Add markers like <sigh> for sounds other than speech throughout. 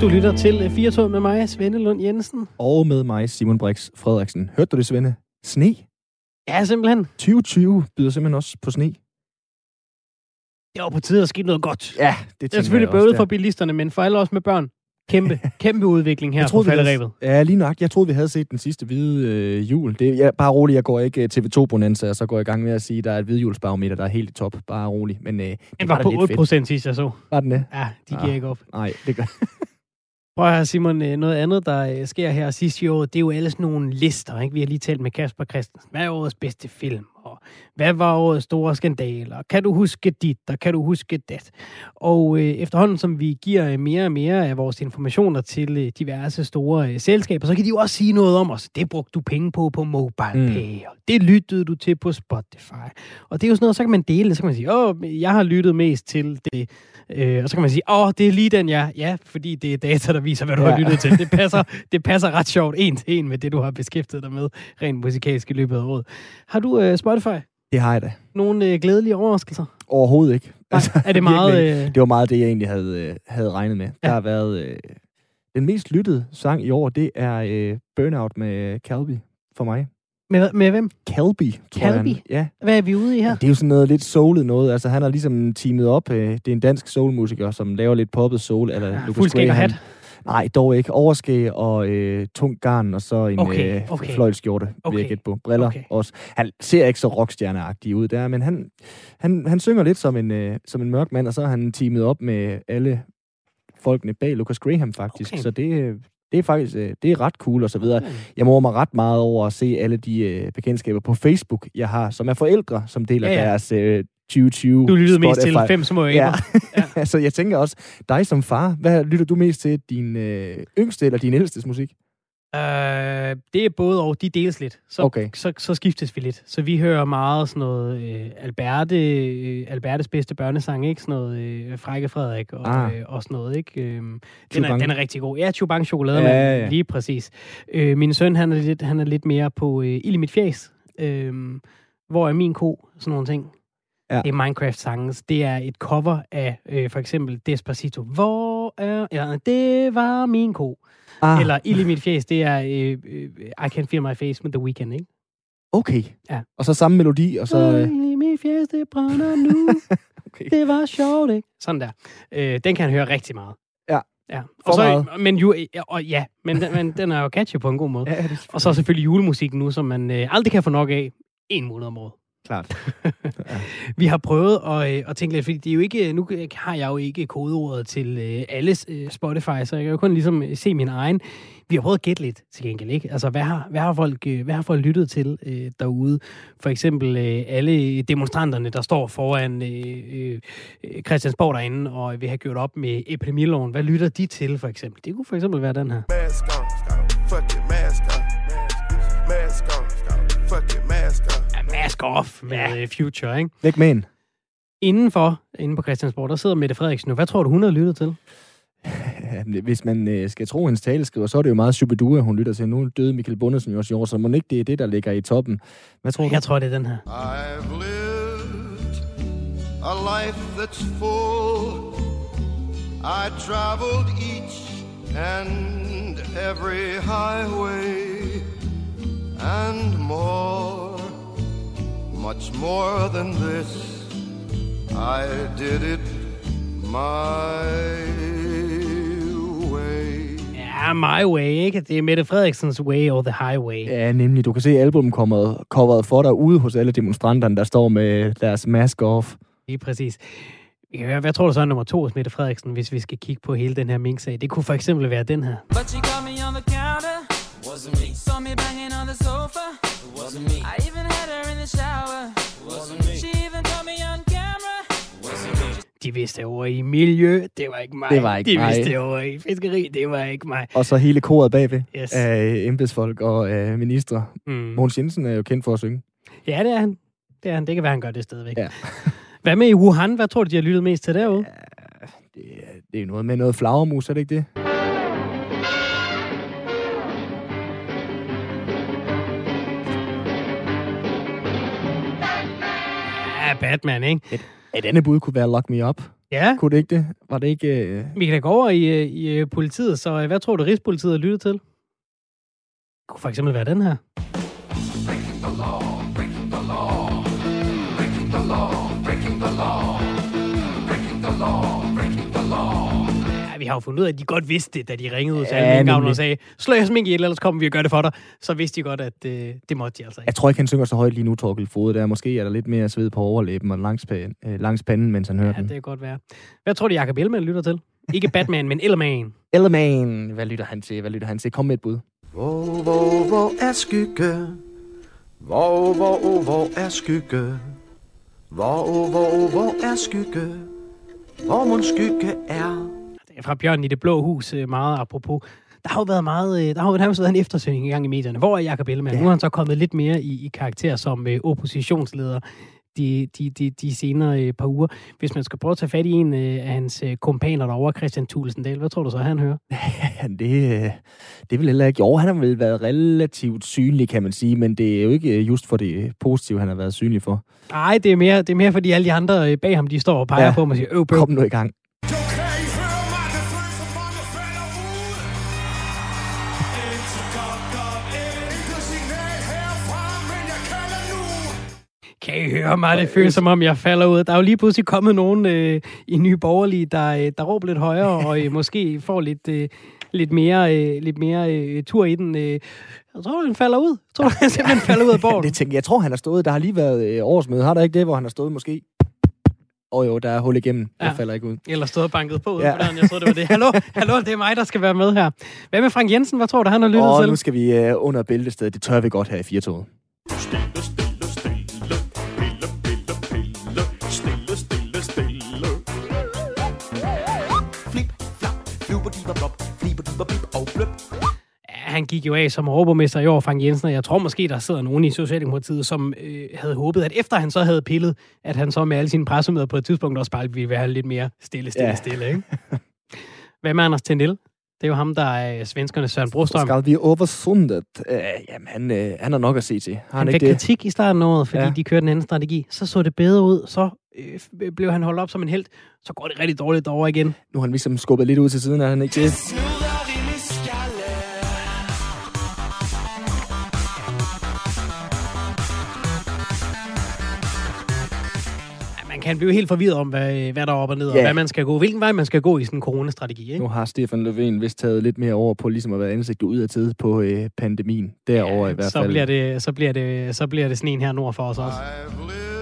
Du lytter til 4 med mig, Svende Lund Jensen. Og med mig, Simon Brix Frederiksen. Hørte du det, Svende? Sne? Ja, simpelthen. 2020 byder simpelthen også på sne. Det var på tide at ske noget godt. Ja, det, det er selvfølgelig bøvet for bilisterne, men for alle os med børn. Kæmpe, <laughs> kæmpe udvikling her på falderæbet. Ja, lige nok. Jeg troede, vi havde set den sidste hvide øh, jul. Det, jeg, bare rolig, jeg går ikke øh, TV2-bonanza, og så går jeg i gang med at sige, at der er et hvidjulsbarometer, der er helt i top. Bare rolig. Men, øh, den var, var på 8 procent sidst, jeg så. Var den det? Ja, de giver ah, ikke op. Nej, det gør <laughs> Prøv at høre, Simon, øh, noget andet, der øh, sker her sidste år, det er jo alle sådan nogle lister. Ikke? Vi har lige talt med Kasper Christensen. Hvad er årets bedste film? Og hvad var årets store skandaler? Kan du huske dit, og kan du huske det? Og øh, efterhånden, som vi giver mere og mere af vores informationer til øh, diverse store øh, selskaber, så kan de jo også sige noget om os. Det brugte du penge på på MobilePay, mm. og det lyttede du til på Spotify. Og det er jo sådan noget, så kan man dele det. Så kan man sige, åh, jeg har lyttet mest til det Øh, og så kan man sige, åh, det er lige den, ja. Ja, fordi det er data, der viser, hvad du ja. har lyttet til. Det <laughs> passer, det passer ret sjovt en til en med det, du har beskæftiget dig med rent musikalsk i løbet af året. Har du øh, Spotify? Det har jeg da. Nogle øh, glædelige overraskelser? Overhovedet ikke. Altså, er det meget... Øh... Det var meget det, jeg egentlig havde, øh, havde regnet med. Ja. Der har været... Øh, den mest lyttede sang i år, det er øh, Burnout med Calby for mig. Med, med hvem? Calby. Calby? Ja. Hvad er vi ude i her? Det er jo sådan noget lidt soulet noget. Altså, han har ligesom teamet op. Øh, det er en dansk soulmusiker, som laver lidt poppet soul. Eller ja, Lucas Gray, hat? Nej, dog ikke. Overskæg og øh, tung garn, og så en okay, øh, okay. fløjlskjorte, okay. vil jeg gætte på. Briller okay. også. Han ser ikke så rockstjerneagtig ud der, men han, han, han synger lidt som en, øh, som en mørk mand, og så har han teamet op med alle folkene bag Lucas Graham, faktisk. Okay. Så det, øh, det er faktisk øh, det er ret cool og så videre. Jeg morer mig ret meget over at se alle de øh, bekendtskaber på Facebook, jeg har, som er forældre, som deler ja, ja. deres øh, 2020 Du lytter mest til fem små. Ja. <laughs> ja. altså, jeg tænker også, dig som far, hvad lytter du mest til? Din øh, yngste eller din ældste musik? Øh, det er både og. De deles lidt. Så, okay. så, så skiftes vi lidt. Så vi hører meget sådan noget øh, Alberte, øh, Albertes bedste børnesang, ikke? Sådan noget øh, Frække Frederik og, ah. øh, og sådan noget, ikke? Øh, den, er, den er rigtig god. Ja, Chubang chokolade, ja, ja, ja. lige præcis. Øh, min søn, han er lidt, han er lidt mere på øh, Ild i mit fjæs. Øh, hvor er min ko? Sådan nogle ting. Ja. Det er Minecraft-sangens. Det er et cover af øh, for eksempel Despacito. Hvor er... Ja, det var min ko. Ah. Eller Ild i mit fjes, det er øh, øh, I Can Feel My Face med The Weeknd, ikke? Okay. Ja. Og så samme melodi, og så... Øh... I mit fjes, det brænder nu. <laughs> okay. Det var sjovt, ikke? Sådan der. Øh, den kan han høre rigtig meget. Ja. Ja. Og så, meget. Men jo, og ja, men, den, men den er jo catchy på en god måde. <laughs> Ja, og så selvfølgelig julemusik nu, som man øh, aldrig kan få nok af en måned om året. Klart. <laughs> ja. Vi har prøvet at, øh, at tænke lidt, fordi det er jo ikke, nu har jeg jo ikke kodeordet til øh, alle øh, Spotify, så jeg kan jo kun ligesom se min egen. Vi har prøvet at gætte lidt til gengæld, ikke? Altså, hvad har, hvad har, folk, hvad har folk lyttet til øh, derude? For eksempel øh, alle demonstranterne, der står foran øh, øh, Christiansborg derinde og vil have gjort op med epidemiloven. Hvad lytter de til, for eksempel? Det kunne for eksempel være den her. Mask on, fuck it, mask on, mask on, fuck it, mask on. Mask Off med ja. Future, ikke? Væk med en. Indenfor, inde på Christiansborg, der sidder Mette Frederiksen nu. Hvad tror du, hun har lyttet til? <laughs> Hvis man øh, skal tro hendes taleskriver, så er det jo meget Shubidua, hun lytter til. Nu døde Michael Bundesen jo også i år, så må ikke det er det, der ligger i toppen. Hvad tror du? Jeg tror, det er den her. I've lived a life that's full I traveled each and every highway and more much more than this. I did it my way. Ja, my way, ikke? Det er Mette Frederiksens way or the highway. Ja, nemlig. Du kan se albummet coveret for dig ude hos alle demonstranterne, der står med deres mask off. Lige præcis. Ja, hvad tror du så er nummer to hos Mette Frederiksen, hvis vi skal kigge på hele den her mink-sag? Det kunne for eksempel være den her. But she got me on the counter. Wasn't me. Saw me banging on the sofa. Wasn't me. I shower. Wasn't me. She even caught me on camera. Wasn't me. De vidste over i miljø, det var ikke mig. Det var ikke De mig. vidste over i fiskeri, det var ikke mig. Og så hele koret bagved yes. af embedsfolk og af ministre. Mm. Mogens Jensen er jo kendt for at synge. Ja, det er han. Det er han. Det kan være, han gør det stadigvæk. Ja. <laughs> Hvad med i Wuhan? Hvad tror du, de har lyttet mest til derude? Ja, det, det er noget med noget flagermus, er det ikke det? Batman, ikke? Et, et andet bud kunne være Lock Me Up. Ja. Kunne det ikke det? Var det ikke... Uh... Vi kan da gå over i, i politiet, så hvad tror du, Rigspolitiet har lyttet til? Det kunne for eksempel være den her. Har jo fundet ud af, at de godt vidste det, da de ringede ud til ja, alle og sagde, slå jeres mink ihjel, ellers kommer vi og gør det for dig. Så vidste de godt, at øh, det måtte de altså ikke. Jeg tror ikke, han synger så højt lige nu, Torkel Fode. Der måske er der lidt mere sved på overlæben og langs, panden, øh, langs panden, mens han hører ja, den. det kan godt være. Hvad tror du, Jacob Ellemann lytter til? Ikke Batman, men Ellemann. <laughs> Ellemann. Hvad lytter han til? Hvad lytter han til? Kom med et bud. Hvor, hvor, hvor er skygge? Hvor, hvor, hvor er skygge? Hvor, hvor, hvor er skygge? Hvor mon skygge er? Det fra Bjørn i det blå hus, øh, meget apropos. Der har jo været meget, øh, der har jo nærmest været en eftersøgning i gang i medierne. Hvor er Jacob Ellemann? Ja. Nu er han så kommet lidt mere i, i karakter som øh, oppositionsleder de, de, de, de senere øh, par uger. Hvis man skal prøve at tage fat i en af hans kompaner derovre, Christian Tulsendal, hvad tror du så, han hører? <laughs> det, øh, det vil heller ikke. Jo, han har vel været relativt synlig, kan man sige, men det er jo ikke just for det positive, han har været synlig for. Nej, det er mere, det er mere fordi alle de andre bag ham, de står og peger ja. på ham og siger, øv, Kom nu i gang. Kan I høre mig? Det føles som om, jeg falder ud. Der er jo lige pludselig kommet nogen øh, i Nye Borgerlige, der, øh, der råber lidt højere, og øh, måske får lidt, øh, lidt mere, øh, lidt mere øh, tur i den. Øh. Jeg tror, han falder ud. Jeg tror, han simpelthen falder ud af borgen. <laughs> det tænker, jeg tror, han har stået. Der har lige været øh, årsmøde. Har der ikke det, hvor han har stået måske? Åh oh, jo, der er hul igennem. Ja. Jeg falder ikke ud. Eller stået og banket på. Ja. Jeg tror, det var det. Hallo, hallo, det er mig, der skal være med her. Hvad med Frank Jensen? Hvad tror du, han har lyttet oh, til? nu skal vi uh, under bæltestedet. Det tør vi godt her i Firtoget. Han gik jo af som overborgmester i år, Frank Jensen, og jeg tror måske, der sidder nogen i Socialdemokratiet, som øh, havde håbet, at efter han så havde pillet, at han så med alle sine pressemøder på et tidspunkt også bare ville være lidt mere stille, stille, ja. stille. Ikke? <laughs> Hvad med Anders Tendel? Det er jo ham, der er svenskerne Søren Brostrøm. Skal vi over sundet? Uh, jamen, han, uh, han har nok at se til. Har han, han fik det? kritik i starten af året, fordi ja. de kørte en anden strategi. Så så det bedre ud. Så øh, blev han holdt op som en held. Så går det rigtig dårligt over igen. Nu har han ligesom skubbet lidt ud til siden, er han ikke det? Man kan blive helt forvirret om, hvad, hvad der er op og ned, ja. og hvad man skal gå, hvilken vej man skal gå i sådan en coronastrategi. Ikke? Nu har Stefan Löfven vist taget lidt mere over på ligesom at være ansigtet ud af tid på øh, pandemien. Derover ja, i hvert fald. Så bliver, det, så, bliver det, så bliver det sådan en her nord for os også.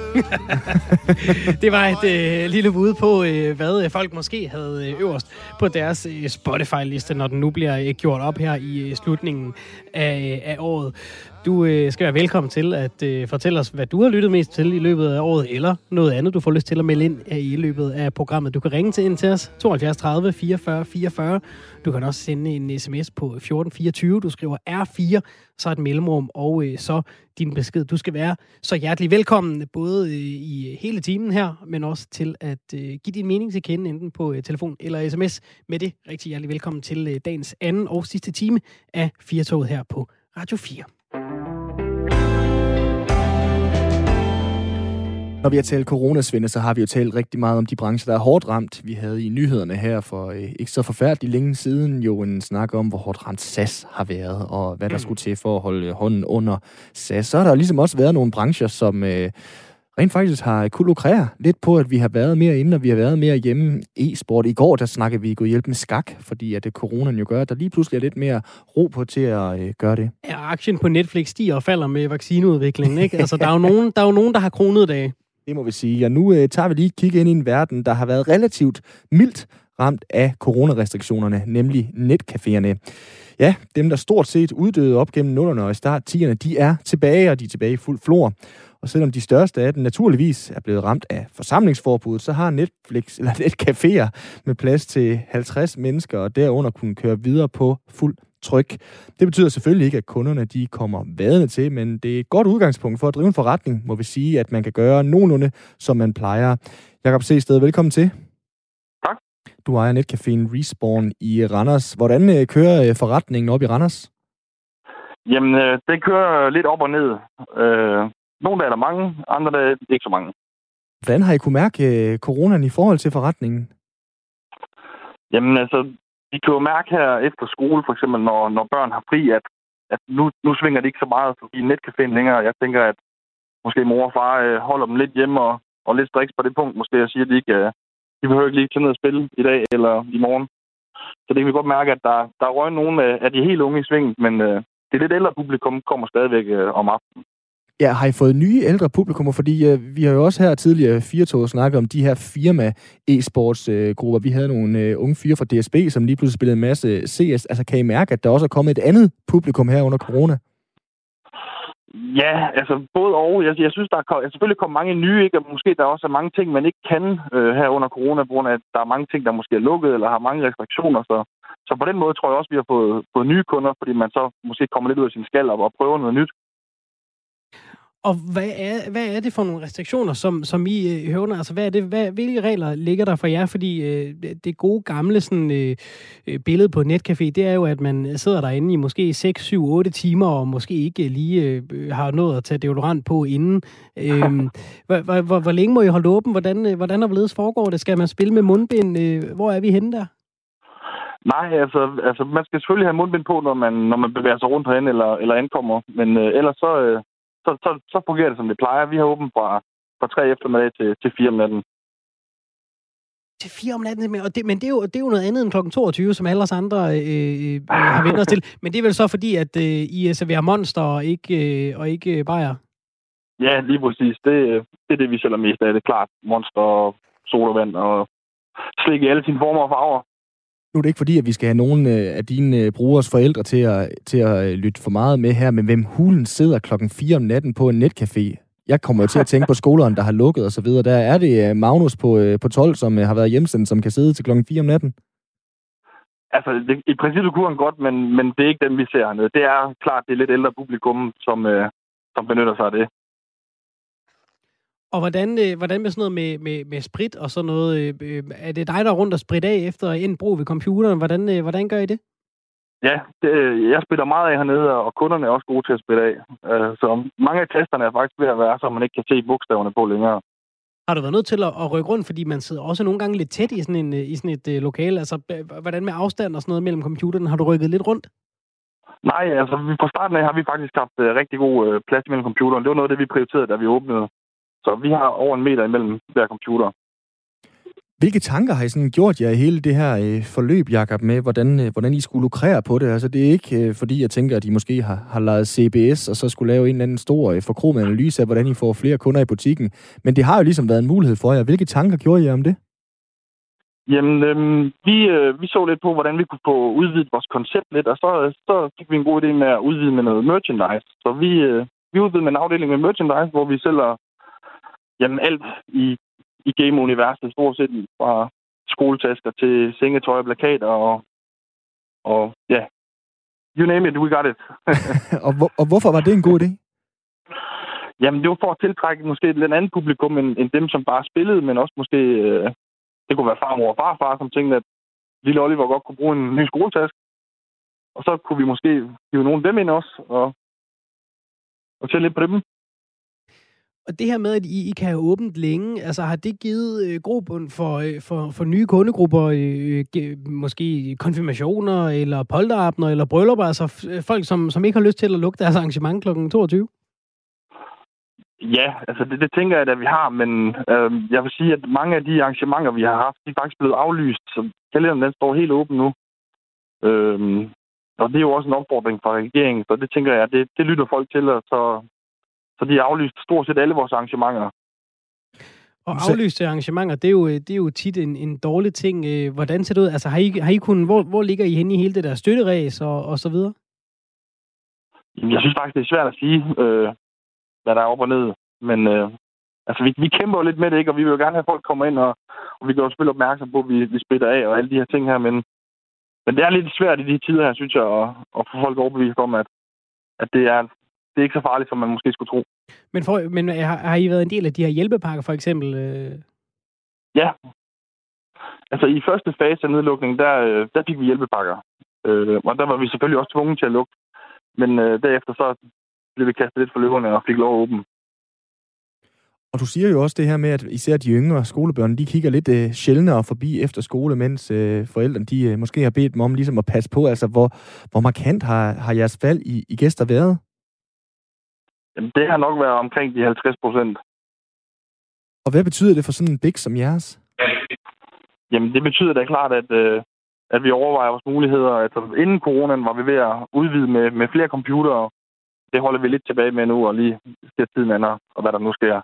<laughs> det var et øh, lille bud på, øh, hvad øh, folk måske havde øh, øverst på deres øh, Spotify-liste, når den nu bliver øh, gjort op her i øh, slutningen af, af året. Du øh, skal være velkommen til at øh, fortælle os, hvad du har lyttet mest til i løbet af året, eller noget andet, du får lyst til at melde ind af i løbet af programmet. Du kan ringe til ind til os, 72 30 44 44. Du kan også sende en sms på 1424. Du skriver R4, så et mellemrum, og øh, så din besked. Du skal være så hjertelig velkommen, både øh, i hele timen her, men også til at øh, give din mening til kende, enten på øh, telefon eller sms. Med det, rigtig hjertelig velkommen til øh, dagens anden og sidste time af Firtoget her på Radio 4. Når vi har talt coronasvinde, så har vi jo talt rigtig meget om de brancher, der er hårdt ramt. Vi havde i nyhederne her for øh, ikke så forfærdeligt længe siden jo en snak om, hvor hårdt ramt SAS har været, og hvad der mm. skulle til for at holde hånden under SAS. Så har der ligesom også været nogle brancher, som øh, rent faktisk har kunne lukrere lidt på, at vi har været mere inde, og vi har været mere hjemme e-sport. I går, der snakkede vi gået hjælp med skak, fordi at det coronaen jo gør, at der lige pludselig er lidt mere ro på til at øh, gøre det. Ja, aktien på Netflix stiger og falder med vaccineudviklingen, ikke? Altså, der er jo nogen, der, er jo nogen, der har kronet dage. Det må vi sige. Og nu øh, tager vi lige et kig ind i en verden, der har været relativt mildt ramt af coronarestriktionerne, nemlig netcaféerne. Ja, dem, der stort set uddøde op gennem nullerne og i start 10'erne, de er tilbage, og de er tilbage i fuld flor. Og selvom de største af dem naturligvis er blevet ramt af forsamlingsforbud, så har Netflix eller <laughs> netcaféer med plads til 50 mennesker og derunder kunne køre videre på fuld tryk. Det betyder selvfølgelig ikke, at kunderne de kommer vadende til, men det er et godt udgangspunkt for at drive en forretning, må vi sige, at man kan gøre nogenlunde, som man plejer. Jakob C. Sted, velkommen til. Tak. Du ejer netcaféen Respawn i Randers. Hvordan øh, kører øh, forretningen op i Randers? Jamen, øh, det kører lidt op og ned. nogle dage er der mange, andre dage ikke så mange. Hvordan har I kunne mærke coronaen i forhold til forretningen? Jamen altså, vi kan jo mærke her efter skole, for eksempel, når, når børn har fri, at, at nu, nu svinger det ikke så meget i netcaféen længere. Jeg tænker, at måske mor og far øh, holder dem lidt hjemme og, og lidt striks på det punkt. Måske jeg siger, at de ikke, øh, de behøver ikke lige tage ned og spille i dag eller i morgen. Så det kan vi godt mærke, at der, der røg nogle af de helt unge i svinget, men øh, det lidt ældre publikum kommer stadigvæk øh, om aftenen. Ja, har I fået nye ældre publikummer? Fordi øh, vi har jo også her tidligere fire tog snakket om de her firma e-sports øh, grupper. Vi havde nogle øh, unge fyre fra DSB, som lige pludselig spillede en masse CS. Altså kan I mærke, at der også er kommet et andet publikum her under corona? Ja, altså både og. Jeg, jeg synes, der er kom, selvfølgelig kommet mange nye, ikke? og måske der også er mange ting, man ikke kan øh, her under corona, på grund af, at der er mange ting, der måske er lukket, eller har mange restriktioner. Så, så på den måde tror jeg også, vi har fået, fået nye kunder, fordi man så måske kommer lidt ud af sin skal og, og prøver noget nyt. Og hvad er, hvad er det for nogle restriktioner, som, som I øh, høvner? Altså, hvad er det, hvad, hvilke regler ligger der for jer? Fordi øh, det gode gamle sådan, øh, øh billede på netcafé, det er jo, at man sidder derinde i måske 6, 7, 8 timer, og måske ikke lige øh, har nået at tage deodorant på inden. Øh, hvor, hvor, hvor længe må I holde åben? Hvordan, øh, hvordan og hvorledes foregår det? Skal man spille med mundbind? Øh, hvor er vi henne der? Nej, altså, altså man skal selvfølgelig have mundbind på, når man, når man bevæger sig rundt herinde eller, eller ankommer. Men øh, ellers så, øh, så, så, så fungerer det, som det plejer. Vi har åbent fra, fra 3 eftermiddag til, til 4 om natten. Til 4 om natten, men, og det, men det, er jo, det er jo noget andet end kl. 22, som alle os andre øh, øh, har vendt os til. Men det er vel så fordi, at øh, I serverer monster og ikke, øh, og ikke øh, bajer? Ja, lige præcis. Det, det er det, vi sælger mest af. Det er klart monster og sodavand og slik i alle sine former og farver. Nu er det ikke fordi, at vi skal have nogen øh, af dine øh, brugers forældre til at, til at øh, lytte for meget med her, men hvem hulen sidder klokken 4 om natten på en netcafé? Jeg kommer jo til at tænke på skolerne, der har lukket og så videre. Der er det Magnus på, på 12, som har været hjemsendt, som kan sidde til klokken 4 om natten. Altså, det, i princippet kunne han godt, men, men det er ikke dem, vi ser hernede. Det er klart, det er lidt ældre publikum, som, øh, som benytter sig af det. Og hvordan, øh, hvordan med sådan noget med, med, med sprit og sådan noget? Øh, øh er det dig, der er rundt og sprit af efter en brug ved computeren? Hvordan, øh, hvordan gør I det? Ja, det, jeg spiller meget af hernede, og kunderne er også gode til at spille af. Øh, så mange af testerne er faktisk ved at være, så man ikke kan se bogstaverne på længere. Har du været nødt til at, at rykke rundt, fordi man sidder også nogle gange lidt tæt i sådan, en, i sådan et uh, lokale? Altså, hvordan med afstand og sådan noget mellem computerne? Har du rykket lidt rundt? Nej, altså fra starten af har vi faktisk haft uh, rigtig god uh, plads mellem computeren. Det var noget af det, vi prioriterede, da vi åbnede. Så vi har over en meter imellem hver computer. Hvilke tanker har I sådan gjort jer i hele det her øh, forløb, Jacob, med, hvordan, øh, hvordan I skulle lukrere på det? Altså, det er ikke, øh, fordi jeg tænker, at I måske har, har lavet CBS, og så skulle lave en eller anden stor øh, forkromet analyse af, hvordan I får flere kunder i butikken. Men det har jo ligesom været en mulighed for jer. Hvilke tanker gjorde I om det? Jamen, øhm, vi, øh, vi så lidt på, hvordan vi kunne få udvidet vores koncept lidt, og så, så fik vi en god idé med at udvide med noget merchandise. Så vi, øh, vi udvidede med en afdeling med merchandise, hvor vi sælger jamen alt i, i game-universet, stort set fra skoletasker til sengetøj og plakater og, og ja, you name it, we got it. <laughs> og, hvor, og hvorfor var det en god idé? Jamen, det var for at tiltrække måske et lidt andet publikum, end, end dem, som bare spillede, men også måske, øh, det kunne være farmor og farfar, som tænkte, at lille Oliver godt kunne bruge en ny skoletask. Og så kunne vi måske give nogle af dem ind også, og, og tælle lidt på dem. Og det her med, at I, I kan have åbent længe, altså har det givet øh, grobund for, øh, for, for nye kundegrupper, øh, øh måske konfirmationer, eller polterabner, eller bryllupper, altså øh, folk, som, som ikke har lyst til at lukke deres arrangement kl. 22? Ja, altså det, det tænker jeg, at vi har, men øh, jeg vil sige, at mange af de arrangementer, vi har haft, de er faktisk blevet aflyst, så kalenderen den står helt åben nu. Øh, og det er jo også en opfordring fra regeringen, så det tænker jeg, det, det lytter folk til, og så så de har aflyst stort set alle vores arrangementer. Og aflyste arrangementer, det er jo, det er jo tit en, en dårlig ting. Øh, hvordan ser det ud? Altså, har I, har I kun, hvor, hvor ligger I henne i hele det der støtteræs og, og så videre? Jeg synes faktisk, det er svært at sige, øh, hvad der er op og ned. Men øh, altså, vi, vi kæmper jo lidt med det, ikke? og vi vil jo gerne have, at folk kommer ind, og, og vi gør jo selvfølgelig opmærksom på, at vi, vi splitter af og alle de her ting her. Men, men det er lidt svært i de tider her, synes jeg, at, at få folk overbevist om, at, at det er det er ikke så farligt, som man måske skulle tro. Men, for, men har, har I været en del af de her hjælpepakker, for eksempel? Øh? Ja. Altså, i første fase af nedlukningen, der, øh, der fik vi hjælpepakker. Øh, og der var vi selvfølgelig også tvunget til at lukke. Men øh, derefter så blev vi kastet lidt for løberne og fik lov at åbne. Og du siger jo også det her med, at især de yngre skolebørn, de kigger lidt øh, sjældnere forbi efter skole, mens øh, forældrene de, øh, måske har bedt dem om ligesom at passe på. Altså, hvor, hvor markant har, har jeres fald i, i gæster været? Jamen, det har nok været omkring de 50 procent. Og hvad betyder det for sådan en big som jeres? Jamen, det betyder da klart, at, øh, at vi overvejer vores muligheder. Altså, inden coronaen var vi ved at udvide med, med flere computere. Det holder vi lidt tilbage med nu, og lige ser tiden an, og hvad der nu sker.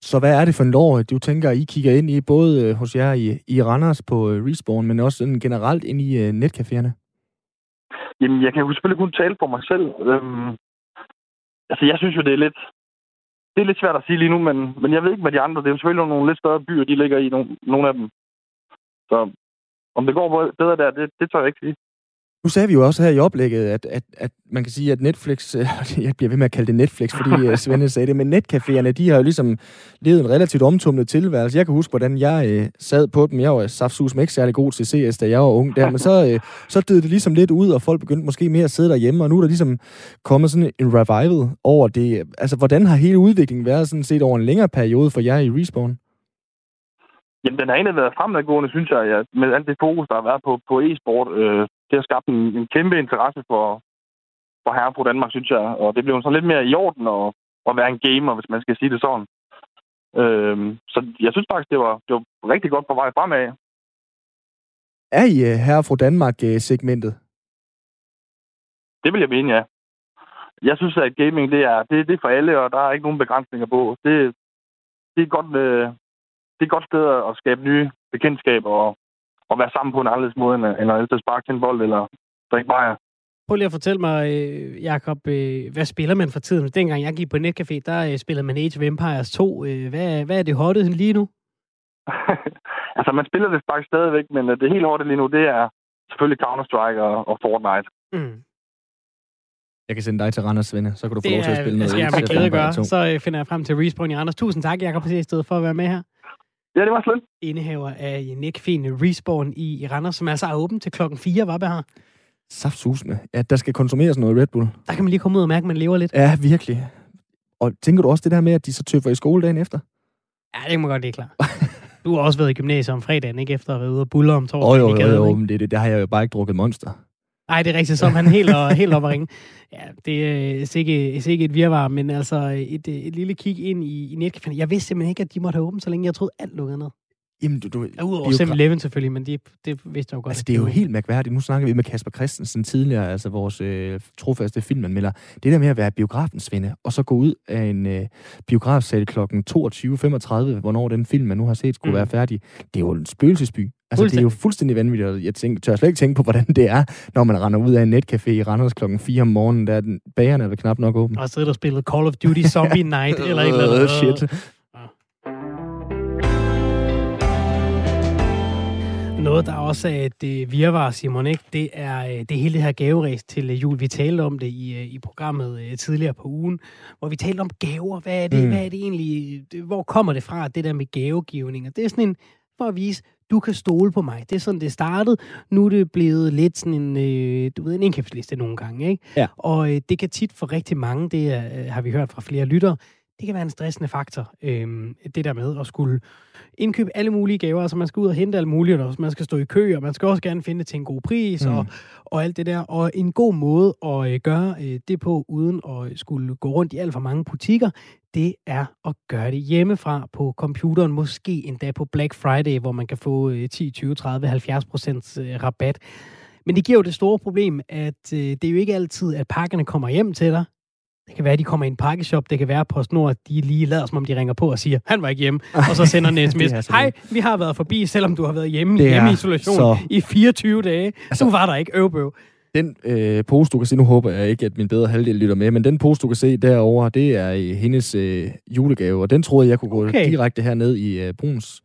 Så hvad er det for en år, du tænker, I kigger ind i, både øh, hos jer i, i Randers på øh, Respawn, men også sådan generelt ind i uh, netcaféerne? Jamen, jeg kan jo selvfølgelig kun tale for mig selv. Øhm, altså, jeg synes jo, det er lidt... Det er lidt svært at sige lige nu, men, men jeg ved ikke, hvad de andre... Det er jo selvfølgelig nogle lidt større byer, de ligger i, nogle, nogle af dem. Så om det går bedre der, det, det tør jeg ikke sige. Nu sagde vi jo også her i oplægget, at, at, at man kan sige, at Netflix, <laughs> jeg bliver ved med at kalde det Netflix, fordi øh, <laughs> Svende sagde det, men netcaféerne, de har jo ligesom levet en relativt omtumlet tilværelse. Jeg kan huske, hvordan jeg øh, sad på dem. Jeg var saftsus med ikke særlig god til CS, da jeg var ung der, men så, øh, så døde det ligesom lidt ud, og folk begyndte måske mere at sidde derhjemme, og nu er der ligesom kommet sådan en revival over det. Altså, hvordan har hele udviklingen været sådan set over en længere periode for jer i Respawn? Jamen, den har egentlig været fremadgående, synes jeg, ja, med alt det fokus, der har været på, på e-sport. Øh, det har skabt en, en kæmpe interesse for, for herre på Danmark, synes jeg. Og det blev så lidt mere i orden at, at være en gamer, hvis man skal sige det sådan. Øh, så jeg synes faktisk, det var, det var rigtig godt på vej fremad. Er I uh, herre fra Danmark-segmentet? Det vil jeg mene, ja. Jeg synes, at gaming, det er, det, det er for alle, og der er ikke nogen begrænsninger på. Det, det er godt, øh, det er et godt sted at skabe nye bekendtskaber og, og være sammen på en anderledes måde, end, end at altid sparke til en bold eller drikke bajer. Prøv lige at fortælle mig, øh, Jacob, øh, hvad spiller man for tiden? Dengang jeg gik på Netcafé, der øh, spillede man Age of Empires 2. Hvad, hvad er det hotte lige nu? <laughs> altså, man spiller det faktisk stadigvæk, men det helt hotte lige nu, det er selvfølgelig Counter-Strike og, og Fortnite. Mm. Jeg kan sende dig til Randers, Svende, så kan du få lov til at spille noget. Det skal jeg med glæde gøre. Så finder jeg frem til Respawn i Randers. Tusind tak, Jacob, for at være med her. Ja, det var slet. Indehaver af Nick-fine Respawn i, i Randers, som altså er åben til klokken 4. Hvad har? Saftsusende. Ja, der skal konsumeres noget Red Bull. Der kan man lige komme ud og mærke, at man lever lidt. Ja, virkelig. Og tænker du også det der med, at de så tøffer i skole dagen efter? Ja, det må godt, det er klart. Du har også været i gymnasiet om fredagen, ikke efter at have været ude og bulle om torsdagen oh, jo, jo, jo, jo, men det, det, det, har jeg jo bare ikke drukket monster. Nej, det er rigtigt, som han <laughs> helt, og, helt op at ringe. Ja, det er sikkert, sikkert et virvar, men altså et, et lille kig ind i, i netcaféen. Jeg vidste simpelthen ikke, at de måtte have åbent, så længe jeg troede alt lukkede ned. Jamen, du, du, ja, Udover 7-Eleven selvfølgelig, men det, det vidste jeg jo godt. Altså, det er jo helt mærkværdigt. Nu snakker vi med Kasper Christensen tidligere, altså vores øh, trofaste filmanmelder. Det der med at være biografens vinde, og så gå ud af en øh, biografsal kl. 22.35, hvornår den film, man nu har set, skulle mm. være færdig. Det er jo en spøgelsesby. Altså, det er jo fuldstændig vanvittigt. Jeg tænker, tør slet ikke tænke på, hvordan det er, når man render ud af en netcafé i Randers klokken 4 om morgenen, der den bagerne er knap nok åben. Og sidder og spillet Call of Duty Zombie <laughs> Night, eller et eller andet. Shit. Noget, der også er et øh, virvar, Simon, ikke? det er øh, det hele det her gaveræs til øh, jul. Vi talte om det i, i programmet tidligere på ugen, hvor vi talte om gaver. Hvad er det, mm. hvad er det egentlig? Hvor kommer det fra, det der med gavegivning? Og det er sådan en, for at vise, du kan stole på mig. Det er sådan, det startede. Nu er det blevet lidt sådan en, øh, du ved, en indkøbsliste nogle gange. Ikke? Ja. Og øh, det kan tit for rigtig mange, det er, øh, har vi hørt fra flere lyttere, det kan være en stressende faktor, øh, det der med at skulle indkøbe alle mulige gaver. Altså man skal ud og hente alle mulige, og man skal stå i kø, og man skal også gerne finde det til en god pris, mm. og, og alt det der. Og en god måde at øh, gøre øh, det på, uden at skulle gå rundt i alt for mange butikker, det er at gøre det hjemmefra på computeren, måske endda på Black Friday, hvor man kan få øh, 10, 20, 30, 70 procents øh, rabat. Men det giver jo det store problem, at øh, det er jo ikke altid, at pakkerne kommer hjem til dig. Det kan være, at de kommer i en pakkeshop. Det kan være, at PostNord de lige lader, som om de ringer på og siger, han var ikke hjemme. Og så sender <laughs> en sms. Hej, vi har været forbi, selvom du har været hjemme i hjemmeisolation så... i 24 dage. Altså, du var der ikke. Øvbøv. Den øh, pose, du kan se, nu håber jeg ikke, at min bedre halvdel lytter med, men den pose, du kan se derovre, det er hendes øh, julegave, og den troede jeg, kunne okay. gå direkte herned i øh, Bruns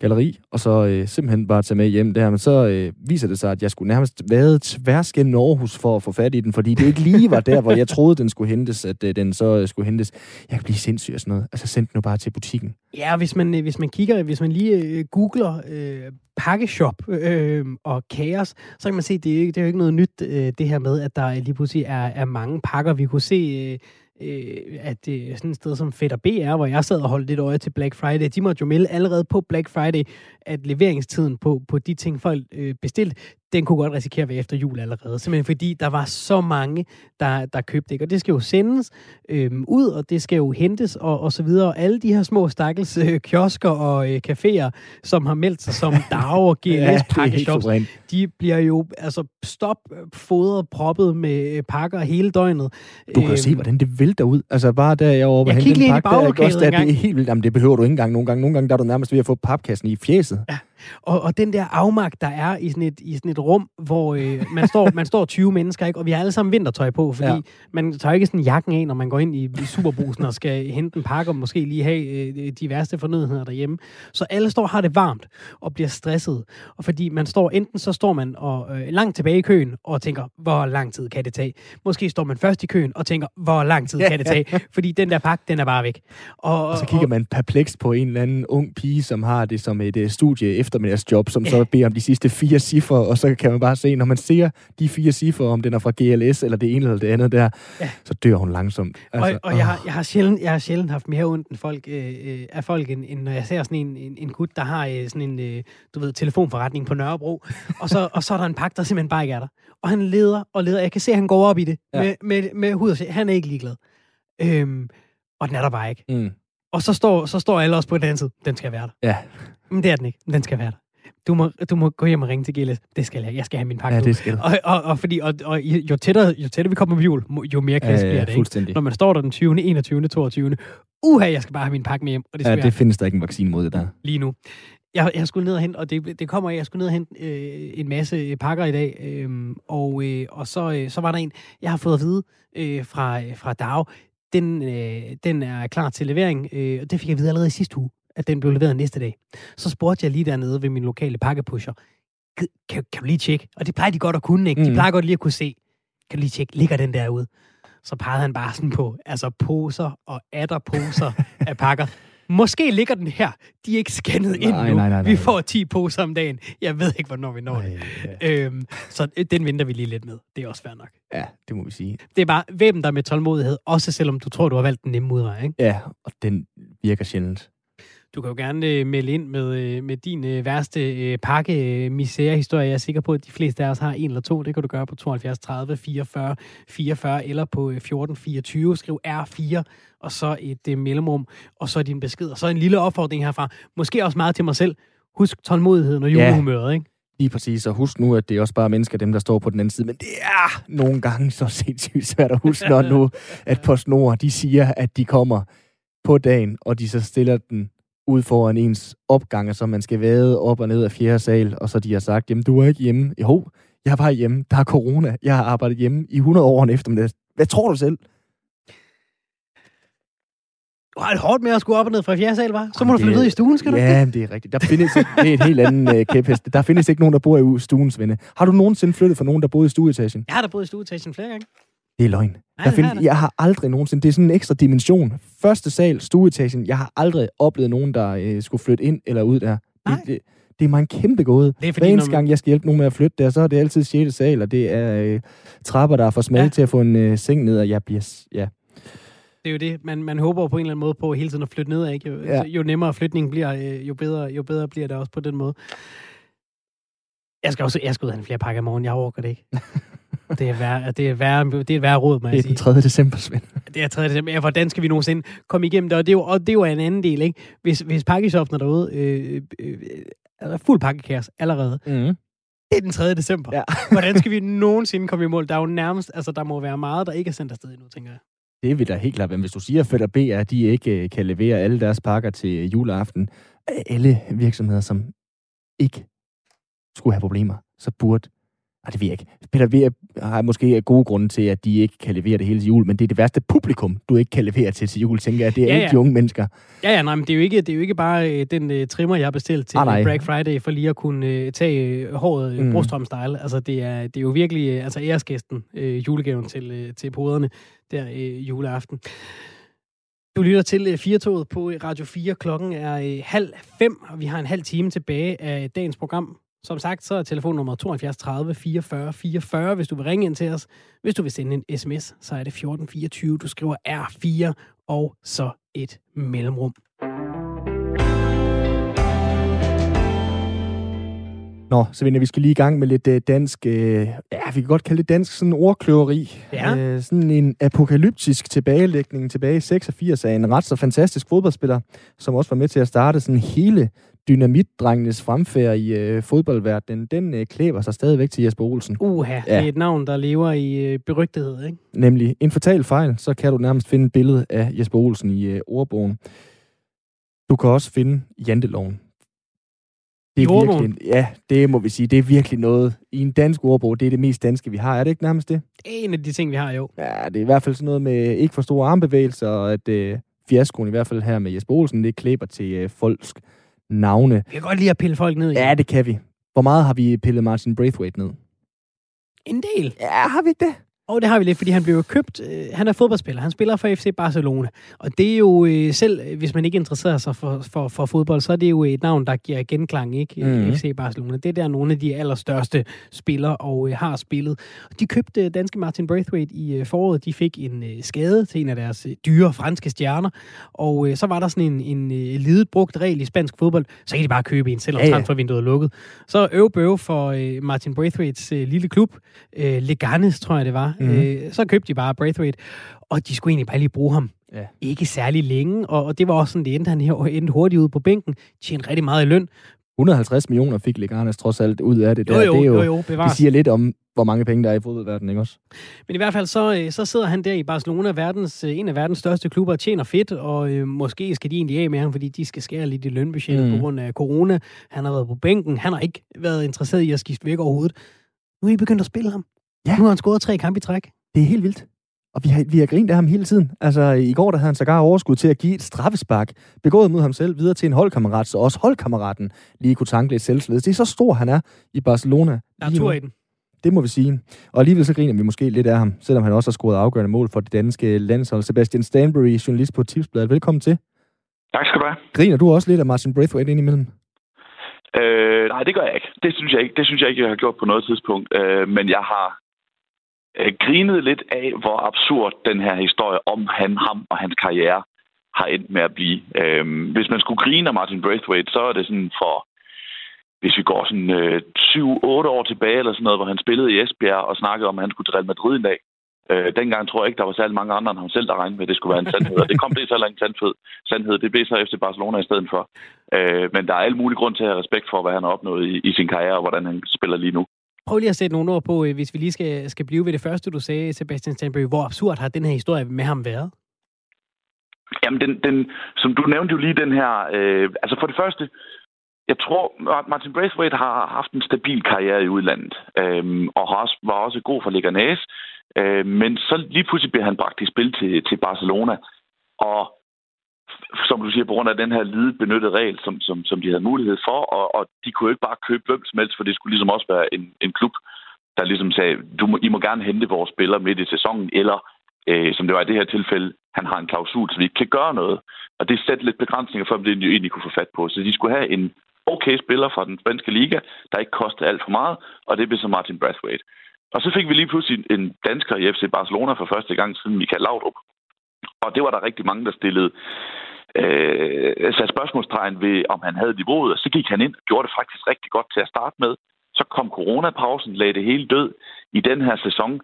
galleri, og så øh, simpelthen bare tage med hjem der. Men så øh, viser det sig, at jeg skulle nærmest være tværs gennem Aarhus for at få fat i den, fordi det ikke lige var der, hvor jeg troede, den skulle hentes, at øh, den så øh, skulle hentes. Jeg kan blive sindssyg og sådan noget. Altså send den nu bare til butikken. Ja, hvis man, øh, hvis man kigger, hvis man lige øh, googler øh, pakkeshop øh, og kaos, så kan man se, at det, det er jo ikke noget nyt, øh, det her med, at der lige pludselig er, er mange pakker. Vi kunne se... Øh, øh, at øh, sådan et sted som Fætter BR, hvor jeg sad og holdt lidt øje til Black Friday, de måtte jo melde allerede på Black Friday, at leveringstiden på, på de ting, folk øh, bestilte, den kunne godt risikere at være efter jul allerede. Simpelthen fordi der var så mange, der, der købte det. Og det skal jo sendes øh, ud, og det skal jo hentes, og, og så videre. Og alle de her små stakkels øh, kiosker og øh, caféer, som har meldt sig som <laughs> DAO og GLS ja, pakkeshops, de bliver jo altså stop fodret, proppet med øh, pakker hele døgnet. Du kan jo se, øhm, hvordan det vælter ud. Altså bare der jeg over jeg hente en pakke, der, også, der, det er helt vildt. Jamen, det behøver du ikke engang nogle gange. Nogle gange der er du nærmest ved at få papkassen i fjeset. Ja. Og, og den der afmagt, der er i sådan et, i sådan et rum, hvor øh, man, står, man står 20 mennesker, ikke? og vi har alle sammen vintertøj på, fordi ja. man tager ikke sådan jakken af, når man går ind i, i superbrusen og skal hente en pakke og måske lige have øh, de værste fornødenheder derhjemme. Så alle står har det varmt og bliver stresset. Og fordi man står, enten så står man og, øh, langt tilbage i køen og tænker, hvor lang tid kan det tage? Måske står man først i køen og tænker, hvor lang tid kan det tage? <laughs> Fordi den der pakke, den er bare væk. Og, og så kigger og, man perplekst på en eller anden ung pige, som har det som et uh, studie eftermiddagsjob, som så beder om de sidste fire cifre, og så kan man bare se, når man ser de fire cifre, om den er fra GLS eller det ene eller det andet der, ja. så dør hun langsomt. Altså, og og jeg, har, jeg, har sjældent, jeg har sjældent haft mere ondt end folk, øh, øh, af folk, end, end når jeg ser sådan en, en, en gut, der har øh, sådan en, øh, du ved, telefonforretning på Nørrebro, <laughs> og så, og så er der en pakke, der simpelthen bare ikke er der. Og han leder og leder. Jeg kan se, at han går op i det ja. med, med, med hud og Han er ikke ligeglad. Øhm, og den er der bare ikke. Mm. Og så står, så står alle også på den anden side. Den skal være der. Ja. Men det er den ikke. Den skal være der du må, du må gå hjem og ringe til GLS. Det skal jeg. Jeg skal have min pakke ja, det skal og, og, og, fordi, og, og, jo, tættere, jo tættere vi kommer på jul, jo mere kris ja, ja, bliver det. Ikke? Når man står der den 20., 21., 22. Uha, jeg skal bare have min pakke med hjem. Og det ja, det findes der ikke en vaccine mod det der. Lige nu. Jeg, jeg skulle ned og hente, og det, det kommer, jeg skulle ned og hente øh, en masse pakker i dag, øh, og, øh, og så, øh, så var der en, jeg har fået at vide øh, fra, fra DAO, den, øh, den er klar til levering, øh, og det fik jeg at vide allerede i sidste uge at den blev leveret næste dag. Så spurgte jeg lige dernede ved min lokale pakkepusher, kan, kan, du lige tjekke? Og det plejer de godt at kunne, ikke? De mm. plejer godt lige at kunne se. Kan du lige tjekke, ligger den derude? Så pegede han bare sådan på, altså poser og atter poser <laughs> af pakker. Måske ligger den her. De er ikke scannet ind nej, nu. Nej, nej, nej, vi får 10 poser om dagen. Jeg ved ikke, hvornår vi når nej, det. Ja. Øhm, så den venter vi lige lidt med. Det er også fair nok. Ja, det må vi sige. Det er bare, hvem der med tålmodighed, også selvom du tror, du har valgt den nemme udvej, ikke? Ja, og den virker sjældent. Du kan jo gerne øh, melde ind med, øh, med din øh, værste øh, pakke øh, historie. Jeg er sikker på, at de fleste af os har en eller to. Det kan du gøre på 72 30 44 44 eller på øh, 14 24. Skriv R4 og så et øh, mellemrum, og så din besked. Og så en lille opfordring herfra. Måske også meget til mig selv. Husk tålmodigheden og julehumøret, ja. ikke? Lige præcis, og husk nu, at det er også bare mennesker, dem der står på den anden side, men det er nogle gange så sindssygt svært at huske, når nu, at PostNord, de siger, at de kommer på dagen, og de så stiller den ud foran ens opgange, så man skal vade op og ned af fjerde sal, og så de har sagt, jamen du er ikke hjemme. Jo, jeg var hjemme. Der er corona. Jeg har arbejdet hjemme i 100 år en eftermiddag. Hvad tror du selv? Du har det hårdt med at skulle op og ned fra fjerde sal, var? Så må Jamen, du flytte ud i stuen, skal du Ja, det er rigtigt. Der findes det er et helt andet uh, kæphest. Der findes ikke nogen, der bor i stuens venne. Har du nogensinde flyttet fra nogen, der boede i stueetagen? Jeg har da boet i stueetagen flere gange. Det er løgn. Nej, der find, jeg har aldrig nogensinde, det er sådan en ekstra dimension. Første sal, stueetagen, jeg har aldrig oplevet nogen, der øh, skulle flytte ind eller ud der. Det, det, det er mig en kæmpe gåde. Det er fordi, Hver eneste gang, jeg skal hjælpe nogen med at flytte der, så er det altid 6. sal, og det er øh, trapper, der er for smalle ja. til at få en øh, seng ned, og jeg bliver... Ja. Det er jo det. Man, man håber på en eller anden måde på hele tiden at flytte ned, ikke? Jo, ja. jo nemmere flytningen bliver, øh, jo bedre, jo bedre bliver det også på den måde. Jeg skal også jeg skal ud og have flere pakker i morgen. Jeg overgår det ikke. <laughs> Det er værre, det er værre, det er værre råd, må jeg sige. Det er den 3. december, Svend. Det er 3. december. Ja, hvordan skal vi nogensinde komme igennem det? Og det er jo, og det er jo en anden del, ikke? Hvis, hvis pakkeshoppen er derude, øh, øh, er fuld pakkekaos allerede. Mm. Det er den 3. december. Ja. <laughs> hvordan skal vi nogensinde komme i mål? Der er jo nærmest, altså der må være meget, der ikke er sendt afsted endnu, tænker jeg. Det vil da helt klart. Men hvis du siger, at Fætter B, at de ikke øh, kan levere alle deres pakker til juleaften, alle virksomheder, som ikke skulle have problemer, så burde ej, det ved jeg ikke. Peter V har måske gode grunde til, at de ikke kan levere det hele til jul, men det er det værste publikum, du ikke kan levere til til jul, tænker jeg. Det er ja, ja. ikke de unge mennesker. Ja, ja, nej, men det er jo ikke, det er jo ikke bare øh, den øh, trimmer, jeg har bestilt til ah, Black Friday, for lige at kunne øh, tage øh, håret øh, mm. Brostrøm-style. Altså, det er, det er jo virkelig øh, altså, æresgæsten, øh, julegaven til, øh, til poderne der øh, juleaften. Du lytter til øh, Firtoget på Radio 4. Klokken er øh, halv fem, og vi har en halv time tilbage af dagens program som sagt, så er telefonnummer 72 30 44 44, hvis du vil ringe ind til os. Hvis du vil sende en sms, så er det 1424. Du skriver R4 og så et mellemrum. Nå, så vi skal lige i gang med lidt uh, dansk, uh, ja, vi kan godt kalde det dansk sådan ordkløveri. Ja. Uh, sådan en apokalyptisk tilbagelægning tilbage i 86 af en ret så fantastisk fodboldspiller, som også var med til at starte sådan hele dynamitdrengenes fremfærd i uh, fodboldverdenen, den uh, klæber sig stadigvæk til Jesper Olsen. Uha, ja. det er et navn, der lever i uh, berygtighed, ikke? Nemlig, en fatal fejl, så kan du nærmest finde et billede af Jesper Olsen i uh, ordbogen. Du kan også finde janteloven det er virkelig, ja, det må vi sige. Det er virkelig noget i en dansk ordbog. Det er det mest danske, vi har. Er det ikke nærmest det? Er en af de ting, vi har, jo. Ja, det er i hvert fald sådan noget med ikke for store armbevægelser, og at øh, fiaskoen i hvert fald her med Jesper Olsen, det klæber til øh, folks navne. Vi kan godt lide at pille folk ned. Ja, det kan vi. Hvor meget har vi pillet Martin Braithwaite ned? En del. Ja, har vi det? Og det har vi lidt, fordi han blev købt. Øh, han er fodboldspiller. Han spiller for FC Barcelona. Og det er jo øh, selv, øh, hvis man ikke interesserer sig for, for, for fodbold, så er det jo et navn, der giver genklang, ikke? Mm. FC Barcelona. Det er der nogle af de allerstørste spillere og øh, har spillet. De købte danske Martin Braithwaite i øh, foråret. De fik en øh, skade til en af deres øh, dyre franske stjerner. Og øh, så var der sådan en, en øh, lidet brugt regel i spansk fodbold. Så kan de bare købe en, selvom ja, ja. transfervinduet er lukket. Så øv bøv for øh, Martin Braithwaites øh, lille klub. Øh, Leganes, tror jeg det var Mm. Øh, så købte de bare Braithwaite, og de skulle egentlig bare lige bruge ham. Ja. Ikke særlig længe, og, og det var også sådan, det endte han her, endte hurtigt ud på bænken, tjente rigtig meget i løn. 150 millioner fik Leganes trods alt ud af det. Der. Jo, jo, det, er jo, jo, jo det siger lidt om, hvor mange penge der er i fodboldverdenen, ikke også? Men i hvert fald så, øh, så sidder han der i Barcelona, verdens, øh, en af verdens største klubber, og tjener fedt, og øh, måske skal de egentlig af med ham, fordi de skal skære lidt i lønbudgettet mm. på grund af corona. Han har været på bænken, han har ikke været interesseret i at skifte væk overhovedet. Nu er I begyndt at spille ham. Ja. Nu har han scoret tre kampe i træk. Det er helt vildt. Og vi har, vi har grint af ham hele tiden. Altså, i går der havde han sågar overskud til at give et straffespark, begået mod ham selv, videre til en holdkammerat, så også holdkammeraten lige kunne tanke lidt selvsled. Det er så stor, han er i Barcelona. Der er tur i den. Det må vi sige. Og alligevel så griner vi måske lidt af ham, selvom han også har scoret afgørende mål for det danske landshold. Sebastian Stanbury, journalist på Tipsbladet. Velkommen til. Tak skal du have. Griner du også lidt af Martin Braithwaite indimellem? Øh, nej, det gør jeg ikke. Det synes jeg ikke. Det synes jeg ikke, jeg har gjort på noget tidspunkt. Øh, men jeg har øh, lidt af, hvor absurd den her historie om han, ham og hans karriere har endt med at blive. Øh, hvis man skulle grine af Martin Braithwaite, så er det sådan for, hvis vi går sådan øh, 7-8 år tilbage eller sådan noget, hvor han spillede i Esbjerg og snakkede om, at han skulle til Real Madrid en dag. Øh, dengang tror jeg ikke, der var særlig mange andre end ham selv, der regnede med, at det skulle være en sandhed. Og det kom det så langt sandhed. sandhed. Det blev så efter Barcelona i stedet for. Øh, men der er alle mulige grund til at have respekt for, hvad han har opnået i, i sin karriere, og hvordan han spiller lige nu. Prøv lige at sætte nogle ord på, øh, hvis vi lige skal, skal blive ved det første, du sagde, Sebastian Stanbury. Hvor absurd har den her historie med ham været? Jamen, den, den, som du nævnte jo lige den her... Øh, altså for det første, jeg tror, Martin Braithwaite har haft en stabil karriere i udlandet, øh, og har også, var også god for Leganés. Øh, men så lige pludselig bliver han bragt i spil til, til Barcelona. Og som du siger, på grund af den her lide benyttede regel, som, som, som de havde mulighed for, og, og de kunne jo ikke bare købe hvem som helst, for det skulle ligesom også være en, en klub, der ligesom sagde, du må, I må gerne hente vores spillere midt i sæsonen, eller øh, som det var i det her tilfælde, han har en klausul, så vi ikke kan gøre noget. Og det sætter lidt begrænsninger for, om det de egentlig kunne få fat på. Så de skulle have en okay spiller fra den spanske liga, der ikke kostede alt for meget, og det blev så Martin Brathwaite. Og så fik vi lige pludselig en dansker i FC Barcelona for første gang siden Michael Laudrup. Og det var der rigtig mange, der stillede øh, satte spørgsmålstegn ved, om han havde niveauet, og så gik han ind og gjorde det faktisk rigtig godt til at starte med. Så kom coronapausen, lagde det hele død i den her sæson.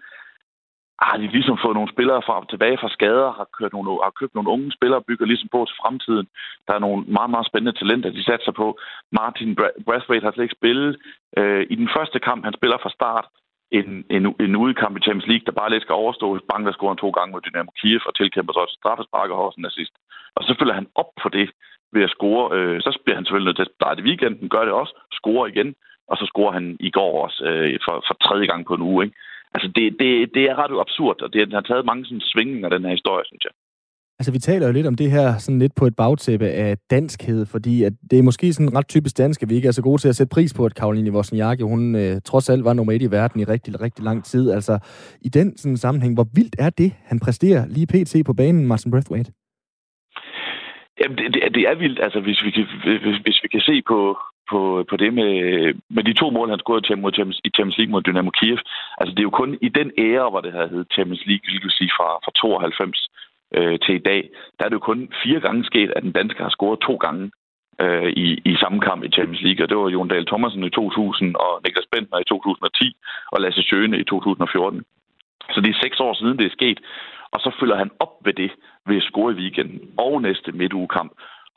Har de ligesom fået nogle spillere fra, tilbage fra skader, har, kørt nogle, har købt nogle unge spillere og bygger ligesom på til fremtiden. Der er nogle meget, meget spændende talenter, de satser på. Martin Brathwaite har slet ikke spillet. Øh, I den første kamp, han spiller fra start, en, en, en udkamp i Champions League, der bare lidt skal overstå. Bang, der scorer to gange mod Dynamo Kiev og tilkæmper så et straffespark og også en assist. Og så følger han op på det ved at score. Øh, så bliver han selvfølgelig nødt til at starte i weekenden, gør det også, scorer igen, og så scorer han i går også øh, for, for tredje gang på en uge. Ikke? Altså, det, det, det er ret absurd, og det har taget mange sådan, svingninger, den her historie, synes jeg. Altså, vi taler jo lidt om det her sådan lidt på et bagtæppe af danskhed, fordi at det er måske sådan ret typisk dansk, at vi ikke er så gode til at sætte pris på, at Karoline Wozniacki, hun øh, trods alt var nummer et i verden i rigtig, rigtig lang tid. Altså, i den sådan, sammenhæng, hvor vildt er det, han præsterer lige pt. på banen, Martin Breathwaite? Jamen, det, det, det er vildt, altså, hvis vi kan, hvis, hvis vi kan se på, på, på det med, med de to mål, han scorede mod Champions, i Champions League mod Dynamo Kiev. Altså, det er jo kun i den ære, hvor det havde heddet Champions League, vil sige fra, fra 92 øh, til i dag, der er det jo kun fire gange sket, at den danske har scoret to gange øh, i, i samme kamp i Champions League. Og det var Jon Dahl Thomasen i 2000, og Niklas Bentner i 2010, og Lasse Sjøne i 2014. Så det er seks år siden, det er sket. Og så følger han op ved det ved at score i weekenden og næste midtugekamp.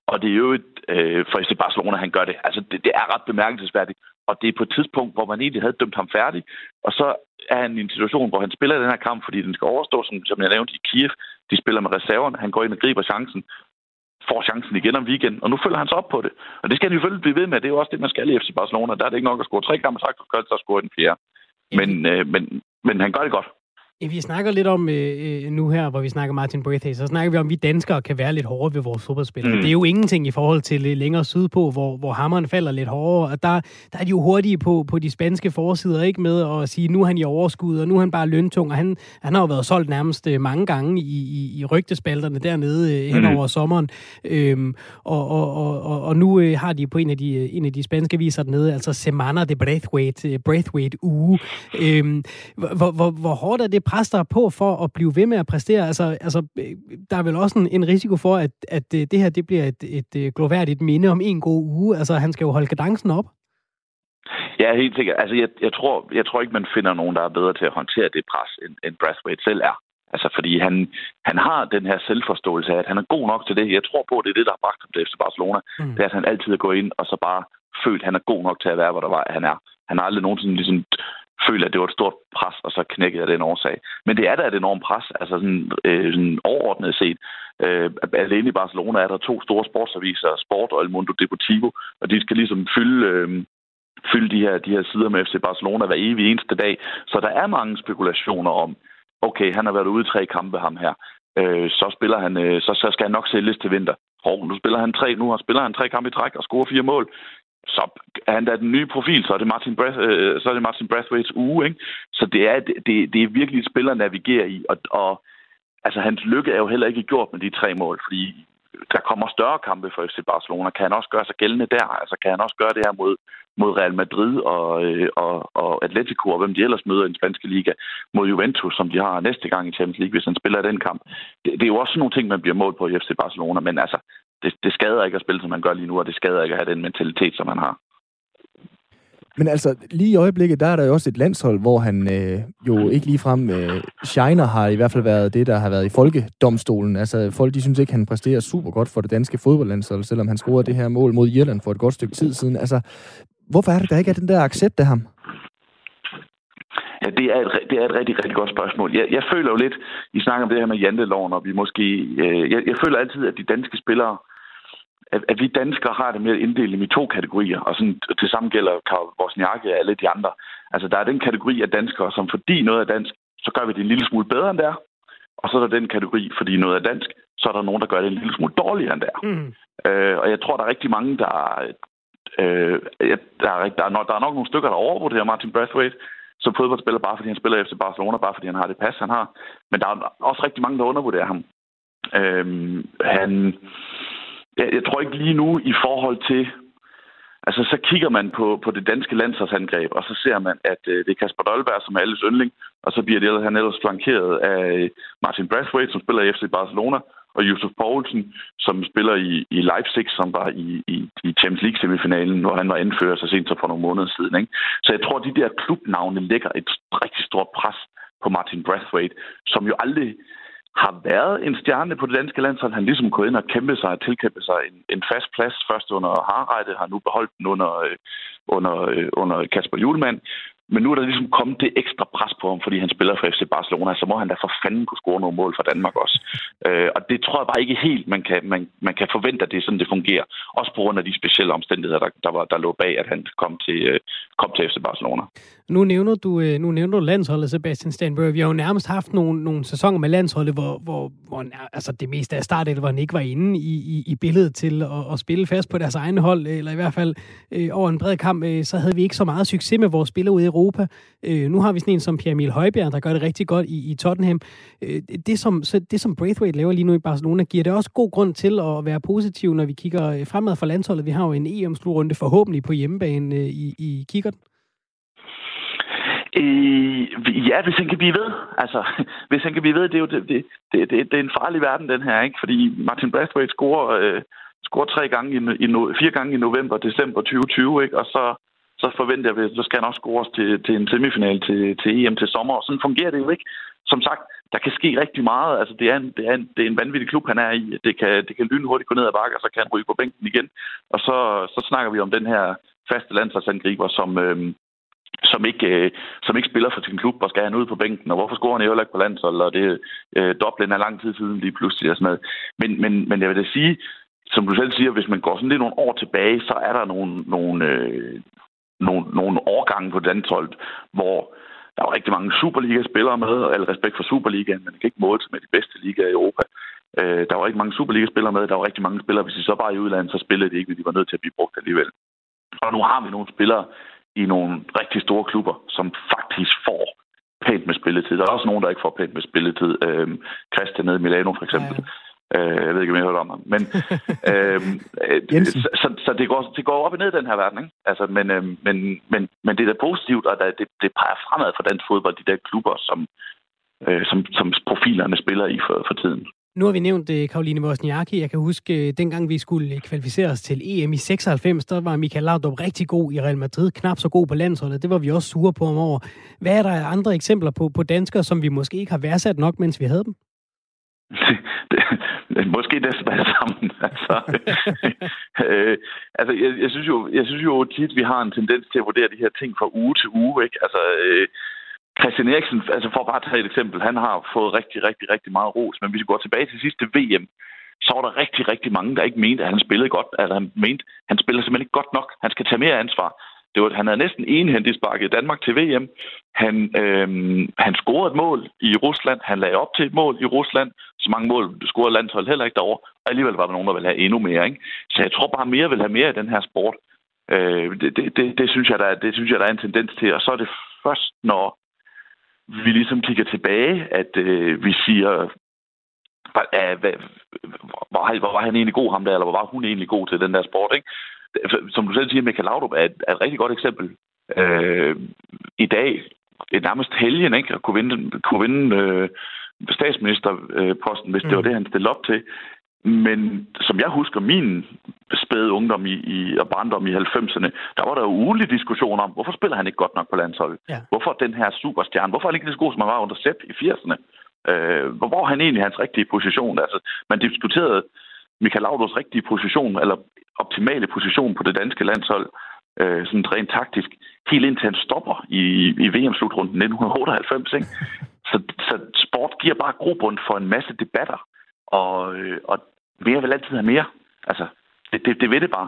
Og det er jo et, øh, for FC Barcelona, han gør det. Altså, det, det er ret bemærkelsesværdigt. Og det er på et tidspunkt, hvor man egentlig havde dømt ham færdig. Og så er han i en situation, hvor han spiller den her kamp, fordi den skal overstå, som, som jeg nævnte i Kiev. De spiller med reserverne. Han går ind og griber chancen får chancen igen om weekenden, og nu følger han sig op på det. Og det skal han jo selvfølgelig blive ved med. Det er jo også det, man skal i FC Barcelona. Der er det ikke nok at score tre kampe, sagt, så skal score den fjerde. Men, øh, men, men han gør det godt. Vi snakker lidt om øh, øh, nu her, hvor vi snakker Martin Braithwaite, så snakker vi om, at vi danskere kan være lidt hårde ved vores fodboldspillere. Mm. Det er jo ingenting i forhold til lidt længere sydpå, hvor, hvor hammeren falder lidt hårdere. Og der, der er de jo hurtige på, på de spanske forsider, ikke med at sige, nu er han i overskud, og nu er han bare løntung. Og han, han har jo været solgt nærmest øh, mange gange i, i, i rygtespalterne dernede øh, hen mm. over sommeren. Øhm, og, og, og, og, og nu øh, har de på en af de, en af de spanske viser dernede, altså Semana de Braithwaite, Braithwaite uge. Øhm, hvor, hvor, hvor hårdt er det pres, der er på for at blive ved med at præstere? Altså, altså der er vel også en, en risiko for, at, at øh, det her det bliver et, et, et gloværdigt minde om en god uge. Altså, han skal jo holde kadencen op. Ja, helt sikkert. Altså, jeg, jeg, tror, jeg tror ikke, man finder nogen, der er bedre til at håndtere det pres, end, end Brathwaite selv er. Altså, fordi han, han har den her selvforståelse af, at han er god nok til det. Jeg tror på, at det er det, der har bragt ham til FC Barcelona. Mm. Det er, at han altid er gået ind og så bare følt, at han er god nok til at være, hvor der var, han er. Han har aldrig nogensinde ligesom føler, at det var et stort pres, og så knækkede jeg den årsag. Men det er da et enormt pres, altså sådan, øh, sådan overordnet set. Øh, alene i Barcelona er der to store sportsaviser, Sport og El Mundo Deportivo, og de skal ligesom fylde... Øh, fylde de her, de her sider med FC Barcelona hver evig eneste dag. Så der er mange spekulationer om, okay, han har været ude i tre kampe, ham her. Øh, så spiller han, øh, så, så skal han nok sælges til vinter. Hov, nu spiller han tre, nu har spiller han tre kampe i træk og scorer fire mål så er han da den nye profil, så er det Martin, Brath, øh, så er det Martin Brathwaite's uge. Ikke? Så det er, det, det er virkelig et spiller at navigere i. Og, og altså, hans lykke er jo heller ikke gjort med de tre mål, fordi der kommer større kampe for FC Barcelona. Kan han også gøre sig gældende der? Altså, kan han også gøre det her mod, mod Real Madrid og, øh, og, og Atletico, og hvem de ellers møder i den spanske liga, mod Juventus, som de har næste gang i Champions League, hvis han spiller den kamp. Det, det er jo også sådan nogle ting, man bliver målt på i FC Barcelona, men altså, det, det skader ikke at spille, som man gør lige nu, og det skader ikke at have den mentalitet, som man har. Men altså, lige i øjeblikket, der er der jo også et landshold, hvor han øh, jo ikke ligefrem øh, shiner har i hvert fald været det, der har været i folkedomstolen. Altså, folk de synes ikke, han præsterer super godt for det danske fodboldlandshold, selvom han scorede det her mål mod Irland for et godt stykke tid siden. Altså, hvorfor er det, der ikke er den der accept af ham? Ja, det er et, det er et rigtig, rigtig godt spørgsmål. Jeg, jeg føler jo lidt, I snakker om det her med janteloven, og vi måske... Øh, jeg, jeg føler altid, at de danske spillere, at, at vi danskere har det med at inddele i to kategorier, og sådan til sammen gælder vores njakke og alle de andre. Altså, der er den kategori af danskere, som fordi noget er dansk, så gør vi det en lille smule bedre end der. Og så er der den kategori, fordi noget er dansk, så er der nogen, der gør det en lille smule dårligere end der. Mm. Øh, og jeg tror, der er rigtig mange, der... Øh, der, er, der, er nok, der er nok nogle stykker, der overvurderer Martin Brathwaite, som fodboldspiller, bare fordi han spiller efter Barcelona, bare fordi han har det pas, han har. Men der er også rigtig mange, der undervurderer ham. Øhm, han, jeg, jeg tror ikke lige nu i forhold til... Altså, så kigger man på, på det danske landsholdsangreb, og så ser man, at øh, det er Kasper Dolberg, som er alles yndling, og så bliver det, han ellers flankeret af øh, Martin Brathwaite, som spiller i FC Barcelona, og Yusuf Poulsen, som spiller i, i Leipzig, som var i, i, i Champions League-semifinalen, hvor han var indført så sent som for nogle måneder siden. Ikke? Så jeg tror, at de der klubnavne lægger et rigtig stort pres på Martin Brathwaite, som jo aldrig har været en stjerne på det danske landshold. Han ligesom gået ind og kæmpet sig og tilkæmpet sig en, en fast plads, først under Harreide, har nu beholdt den under, øh, under, øh, under Kasper Julemand. Men nu er der ligesom kommet det ekstra pres på ham, fordi han spiller for FC Barcelona, så må han da for fanden kunne score nogle mål for Danmark også. Øh, og det tror jeg bare ikke helt, man kan, man, man kan forvente, at det er sådan, det fungerer. Også på grund af de specielle omstændigheder, der, der, var, der lå bag, at han kom til, øh, kom til FC Barcelona. Nu nævner du, øh, nu nævner du landsholdet, Sebastian Stenberg. Vi har jo nærmest haft nogle, nogle sæsoner med landsholdet, hvor, hvor, hvor altså det meste af startelveren ikke var inde i, i, i billedet til at, at spille fast på deres egne hold, eller i hvert fald øh, over en bred kamp, øh, så havde vi ikke så meget succes med vores spillere ude i Europa. Øh, nu har vi sådan en som Pierre Emil Højbjerg, der gør det rigtig godt i, i Tottenham. Øh, det, som, så det, som Braithwaite laver lige nu i Barcelona, giver det også god grund til at være positiv, når vi kigger øh, fremad for landsholdet. Vi har jo en EM-slutrunde forhåbentlig på hjemmebane øh, i, i kikkerten. Øh, ja, hvis han kan blive ved. Altså, <laughs> hvis han kan blive ved, det er jo det, det, det, det, det er en farlig verden, den her, ikke? Fordi Martin Braithwaite scorer, øh, scorer tre gange i, i, fire gange i november december 2020, ikke? Og så, så forventer jeg, at så skal han også scores til, til en semifinal til, til EM til sommer. Og sådan fungerer det jo ikke. Som sagt, der kan ske rigtig meget. Altså, det er en, det er en, det er en vanvittig klub, han er i. Det kan, det kan lynhurtigt gå ned ad bakke, og så kan han ryge på bænken igen. Og så, så snakker vi om den her faste landsholdsangriber, som, øh, som ikke, øh, som ikke spiller for sin klub og skal han ud på bænken, og hvorfor scorer han jo ikke på landshold, og det øh, Dublin er lang tid siden lige pludselig og sådan noget. Men, men, men jeg vil da sige, som du selv siger, hvis man går sådan lidt nogle år tilbage, så er der nogle, nogle, øh, nogle, nogle årgange på landshold, hvor der var rigtig mange Superliga-spillere med, og al respekt for Superligaen, men det kan ikke måle sig med de bedste ligaer i Europa. Øh, der var ikke mange Superliga-spillere med, der var rigtig mange spillere, hvis de så var i udlandet, så spillede de ikke, men de var nødt til at blive brugt alligevel. Og nu har vi nogle spillere, i nogle rigtig store klubber, som faktisk får pænt med spilletid. Der er også nogen, der ikke får pænt med spilletid. Øh, Christian nede i Milano for eksempel. Ja. Øh, jeg ved ikke, om jeg har hørt om ham. Men, <laughs> øhm, øh, så, så, så det, går, det går op og ned i den her verden. Ikke? Altså, men, øhm, men, men, men det er da positivt, og det, det peger fremad for dansk fodbold, de der klubber, som, øh, som, som profilerne spiller i for, for tiden. Nu har vi nævnt uh, Karoline Wozniacki. Jeg kan huske, uh, dengang vi skulle kvalificere os til EM i 96, der var Michael Laudrup rigtig god i Real Madrid, knap så god på landsholdet. Det var vi også sure på om over. Hvad er der andre eksempler på, på danskere, som vi måske ikke har værdsat nok, mens vi havde dem? Det, det, måske næsten alle sammen. Altså, øh, altså jeg, jeg, synes jo, jeg synes jo tit, vi har en tendens til at vurdere de her ting fra uge til uge. Ikke? Altså, øh, Christian Eriksen, altså for bare at tage et eksempel, han har fået rigtig, rigtig, rigtig meget ros, men hvis vi går tilbage til sidste VM, så var der rigtig, rigtig mange, der ikke mente, at han spillede godt. Altså han mente, han spiller simpelthen ikke godt nok. Han skal tage mere ansvar. Det var, han havde næsten enhændigt sparket Danmark til VM. Han, øh, han scorede et mål i Rusland. Han lagde op til et mål i Rusland. Så mange mål scorede landshold heller ikke derovre. Og alligevel var der nogen, der ville have endnu mere. Ikke? Så jeg tror bare, mere vil have mere i den her sport. Øh, det, det, det, det, synes jeg, der, det synes jeg, der er en tendens til. Og så er det først, når vi ligesom kigger tilbage, at øh, vi siger, hvad, hvad, hvor, hvor var han egentlig god ham der, eller hvor var hun egentlig god til den der sport, ikke? Som du selv siger, Michael Laudrup er et, er et rigtig godt eksempel. Øh, I dag, et nærmest helgen, ikke? At kunne vinde, kunne vinde øh, statsministerposten, hvis mm. det var det, han stillede op til. Men som jeg husker min spæde ungdom i, i, og barndom i 90'erne, der var der jo ugenlig diskussion om, hvorfor spiller han ikke godt nok på landsholdet? Ja. Hvorfor den her superstjerne? Hvorfor er han ikke lige så god, som han var under Sepp i 80'erne? Øh, hvor er han egentlig hans rigtige position? Altså, man diskuterede Michael Laudrups rigtige position, eller optimale position på det danske landshold, øh, sådan rent taktisk, helt indtil han stopper i, i VM-slutrunden 1998. Ikke? <laughs> Så, så sport giver bare grobund for en masse debatter, og, øh, og mere vil altid have mere. Altså, det, det, det ved det bare.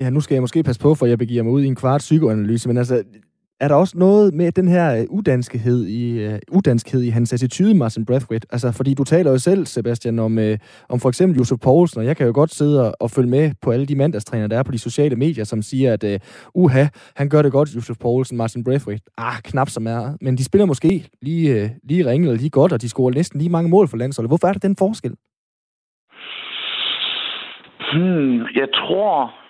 Ja, nu skal jeg måske passe på, for jeg begiver mig ud i en kvart psykoanalyse, men altså, er der også noget med den her øh, udanskhed i, uh, udanskhed i hans attitude, Martin Brathwaite? Altså, fordi du taler jo selv, Sebastian, om, uh, om for eksempel Josef Poulsen, og jeg kan jo godt sidde og, og følge med på alle de mandagstræner, der er på de sociale medier, som siger, at uh, uha, han gør det godt, Josef Poulsen, Martin Brathwaite. Ah, knap så meget. Men de spiller måske lige, uh, lige ringe eller lige godt, og de scorer næsten lige mange mål for landsholdet. Hvorfor er der den forskel? Hmm, jeg tror...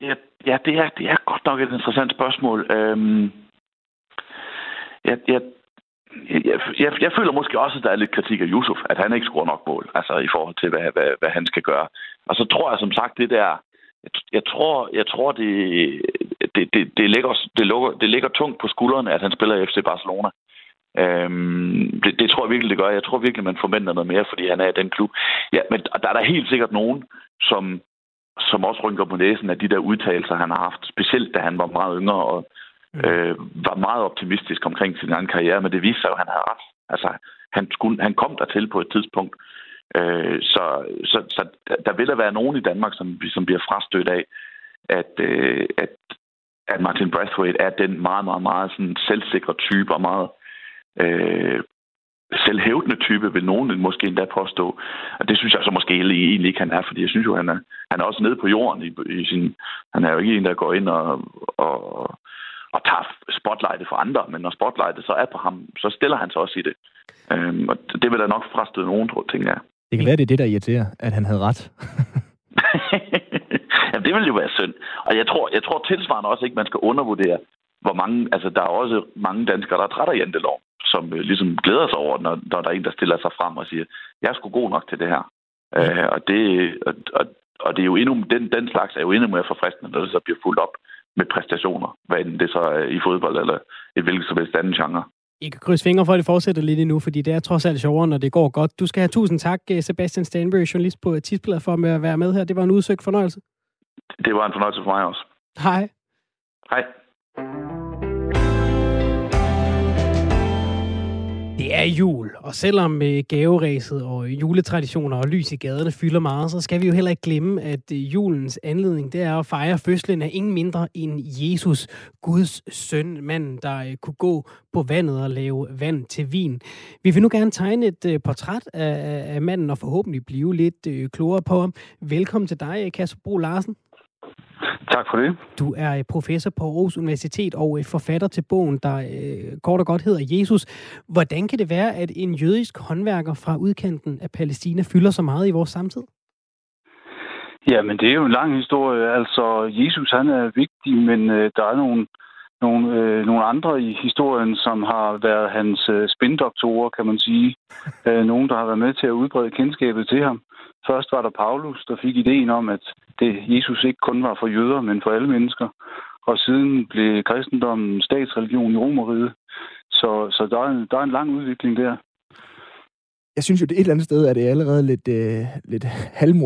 Ja, ja det, er, det er godt nok et interessant spørgsmål. Øhm, jeg, jeg, jeg, jeg, jeg føler måske også, at der er lidt kritik af Yusuf, at han ikke scorer nok mål, altså i forhold til, hvad, hvad, hvad han skal gøre. Og så tror jeg som sagt, det der... Jeg, jeg tror, jeg tror det, det, det, det, ligger, det, ligger, det ligger tungt på skuldrene, at han spiller i FC Barcelona. Øhm, det, det tror jeg virkelig, det gør. Jeg tror virkelig, man forventer noget mere, fordi han er i den klub. Ja, men der er der helt sikkert nogen, som, som også rynker på næsen af de der udtalelser, han har haft. Specielt da han var meget yngre og øh, var meget optimistisk omkring sin egen karriere. Men det viste sig jo, at han havde ret. Altså, han, skulle, han kom der til på et tidspunkt. Øh, så, så, så der vil der være nogen i Danmark, som, som bliver frastødt af, at, øh, at at Martin Brathwaite er den meget, meget, meget sådan selvsikre type og meget øh, selvhævdende type, vil nogen måske endda påstå. Og det synes jeg så måske egentlig ikke, han er, fordi jeg synes jo, han er, han er også nede på jorden i, i sin... Han er jo ikke en, der går ind og, og, og tager spotlightet for andre, men når spotlightet så er på ham, så stiller han sig også i det. Øhm, og det vil da nok frastøde nogen, tror jeg. Det kan være, det er det, der irriterer, at han havde ret. <laughs> Jamen, det vil jo være synd. Og jeg tror, jeg tror tilsvarende også ikke, man skal undervurdere, hvor mange, altså der er også mange danskere, der er trætte af jantelov, som øh, ligesom glæder sig over, når, når der er en, der stiller sig frem og siger, jeg er sgu god nok til det her. Øh, og, det, og, og, og det er jo endnu, den, den slags er jo endnu mere forfriskende, når det så bliver fuldt op med præstationer, hvad end det så er i fodbold eller et hvilket som helst andet genre. I kan krydse fingre for, at det fortsætter lidt endnu, fordi det er trods alt sjovere, når det går godt. Du skal have tusind tak, øh, Sebastian Stanbury, journalist på Tidsbladet, for at være med her. Det var en udsøgt fornøjelse. Det var en fornøjelse for mig også. Hej. Hej. Det er jul, og selvom øh, gaveræset og juletraditioner og lys i gaderne fylder meget, så skal vi jo heller ikke glemme, at øh, julens anledning det er at fejre fødslen af ingen mindre end Jesus, Guds søn, manden, der øh, kunne gå på vandet og lave vand til vin. Vi vil nu gerne tegne et portræt af, af manden og forhåbentlig blive lidt klogere på ham. Velkommen til dig, Kasper Bro Larsen. Tak for det. Du er professor på Aarhus Universitet og forfatter til bogen, der øh, kort og godt hedder Jesus. Hvordan kan det være, at en jødisk håndværker fra udkanten af Palæstina fylder så meget i vores samtid? Ja, men det er jo en lang historie. Altså, Jesus han er vigtig, men øh, der er nogle, nogle, øh, nogle andre i historien, som har været hans øh, spindoktorer, kan man sige. <laughs> Øh, nogen, der har været med til at udbrede kendskabet til ham. Først var der Paulus, der fik ideen om, at det Jesus ikke kun var for jøder, men for alle mennesker. Og siden blev kristendommen statsreligion i Romeriet. Så, så der, er en, der er en lang udvikling der. Jeg synes jo, det et eller andet sted er det allerede lidt, øh, lidt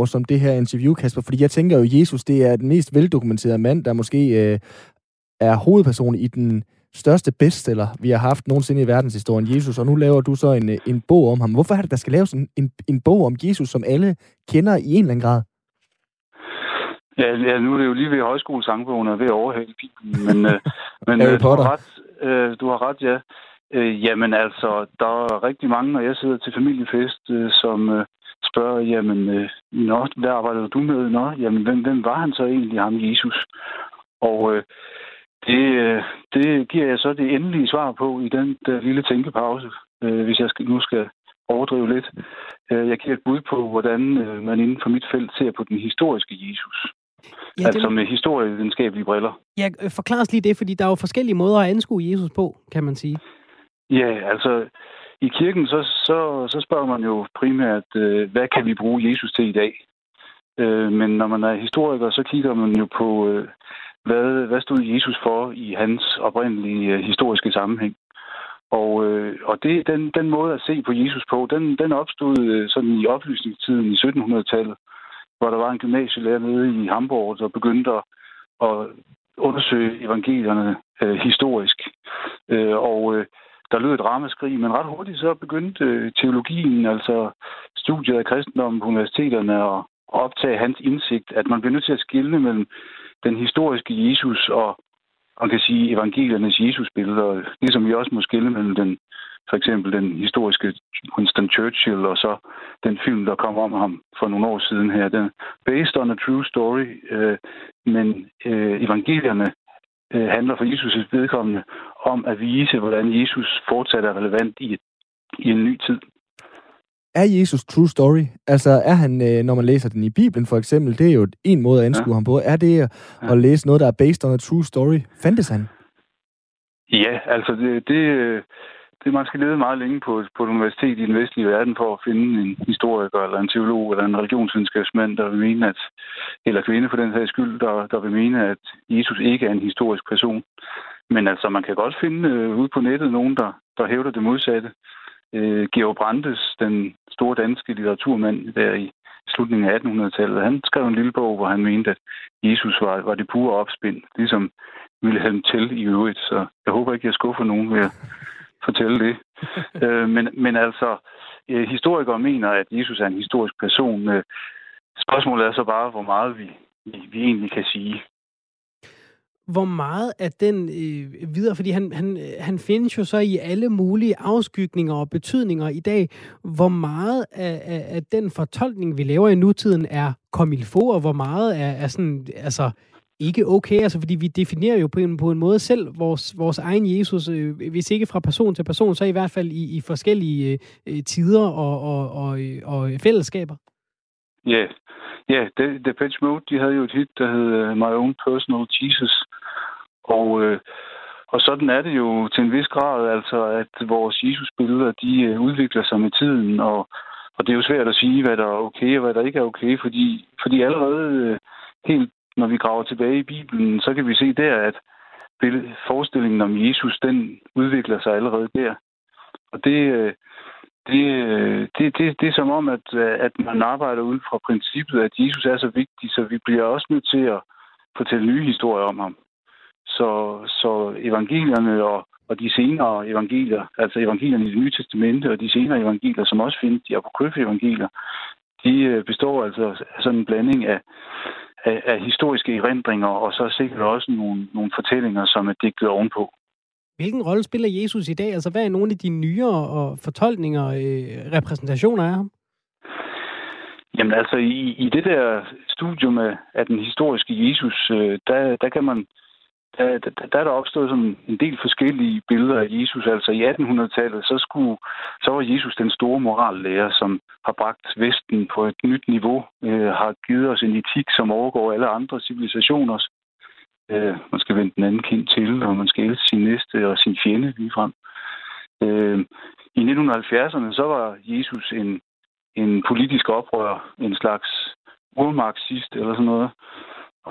som det her interview, Kasper, fordi jeg tænker jo, Jesus det er den mest veldokumenterede mand, der måske øh, er hovedperson i den største bestseller, vi har haft nogensinde i verdenshistorien, Jesus, og nu laver du så en, en bog om ham. Hvorfor er det, der skal laves en, en, en bog om Jesus, som alle kender i en eller anden grad? Ja, ja nu er det jo lige ved højskolesangbogen og ved at overhale Bibelen, men, øh, <laughs> men øh, du, har ret, øh, du har ret, ja. Øh, jamen altså, der er rigtig mange, når jeg sidder til familiefest, øh, som øh, spørger, jamen, øh, nå, hvad arbejder du med? Nå, jamen, hvem, hvem var han så egentlig, ham Jesus? Og øh, det, øh, det giver jeg så det endelige svar på i den der lille tænkepause, øh, hvis jeg nu skal overdrive lidt. Øh, jeg giver et bud på, hvordan man inden for mit felt ser på den historiske Jesus. Ja, altså den... med historievidenskabelige briller. Ja, forklar os lige det, fordi der er jo forskellige måder at anskue Jesus på, kan man sige. Ja, altså i kirken, så, så, så spørger man jo primært, øh, hvad kan vi bruge Jesus til i dag? Øh, men når man er historiker, så kigger man jo på, øh, hvad, hvad stod Jesus for i hans oprindelige øh, historiske sammenhæng. Og, øh, og det, den, den måde at se på Jesus på, den, den opstod øh, sådan i oplysningstiden i 1700-tallet, hvor der var en gymnasielærer nede i Hamburg, der begyndte at, at undersøge evangelierne øh, historisk. Øh, og øh, der lød et ramaskrig, men ret hurtigt så begyndte øh, teologien, altså studiet af kristendommen på universiteterne, at optage hans indsigt, at man bliver nødt til at skille mellem den historiske Jesus og man kan sige evangeliernes Jesusbilleder, ligesom vi også må skille mellem den, for eksempel den historiske Winston Churchill og så den film, der kom om ham for nogle år siden her. Den based on a true story, øh, men øh, evangelierne øh, handler for Jesus' vedkommende om at vise, hvordan Jesus fortsat er relevant i, i en ny tid er Jesus true story? Altså er han, øh, når man læser den i Bibelen for eksempel, det er jo en måde at anskue ja. ham på. Er det at ja. læse noget, der er based on a true story? Fandtes han? Ja, altså det, det, det man skal lede meget længe på, på et universitet i den vestlige verden for at finde en historiker eller en teolog eller en religionsvidenskabsmand, der vil mene, at, eller kvinde for den her skyld, der, der vil mene, at Jesus ikke er en historisk person. Men altså, man kan godt finde øh, ude på nettet nogen, der, der hævder det modsatte øh, Georg Brandes, den store danske litteraturmand der i slutningen af 1800-tallet, han skrev en lille bog, hvor han mente, at Jesus var, var det pure opspind, ligesom Wilhelm Tell i øvrigt. Så jeg håber ikke, jeg skuffer nogen ved at <laughs> fortælle det. <laughs> øh, men, men altså, øh, historikere mener, at Jesus er en historisk person. Øh, spørgsmålet er så bare, hvor meget vi, vi, vi egentlig kan sige hvor meget af den øh, videre, fordi han, han, han findes jo så i alle mulige afskygninger og betydninger i dag, hvor meget af, af, af den fortolkning, vi laver i nutiden, er komilfo, og hvor meget er, er sådan, altså, ikke okay, altså fordi vi definerer jo på en, på en måde selv vores, vores egen Jesus, øh, hvis ikke fra person til person, så i hvert fald i, i forskellige øh, øh tider og, og, og, øh, og fællesskaber. Ja, yeah. ja yeah, The Pitch Mode, de havde jo et hit, der hed uh, My Own Personal Jesus, og, øh, og sådan er det jo til en vis grad, altså at vores Jesus-billeder, de øh, udvikler sig med tiden, og, og det er jo svært at sige, hvad der er okay og hvad der ikke er okay, fordi, fordi allerede øh, helt når vi graver tilbage i Bibelen, så kan vi se der, at forestillingen om Jesus, den udvikler sig allerede der. Og det, øh, det, øh, det, det, det er som om, at, øh, at man arbejder ud fra princippet, at Jesus er så vigtig, så vi bliver også nødt til at fortælle nye historier om ham. Så, så evangelierne og, og de senere evangelier, altså evangelierne i det nye testamente og de senere evangelier, som også findes, de apokryfe evangelier, de øh, består altså af sådan en blanding af, af, af historiske erindringer, og så sikkert også nogle, nogle fortællinger, som er digtet ovenpå. Hvilken rolle spiller Jesus i dag? Altså, hvad er nogle af de nyere og fortolkninger, øh, repræsentationer af ham? Jamen altså, i, i det der studium af, af den historiske Jesus, øh, der, der kan man Øh, der, der, der er der opstået sådan en del forskellige billeder af Jesus. Altså i 1800-tallet, så, skulle, så var Jesus den store morallærer, som har bragt Vesten på et nyt niveau, øh, har givet os en etik, som overgår alle andre civilisationers. Øh, man skal vende den anden kind til, og man skal elske sin næste og sin fjende ligefrem. Øh, I 1970'erne, så var Jesus en, en politisk oprør, en slags urmarxist eller sådan noget,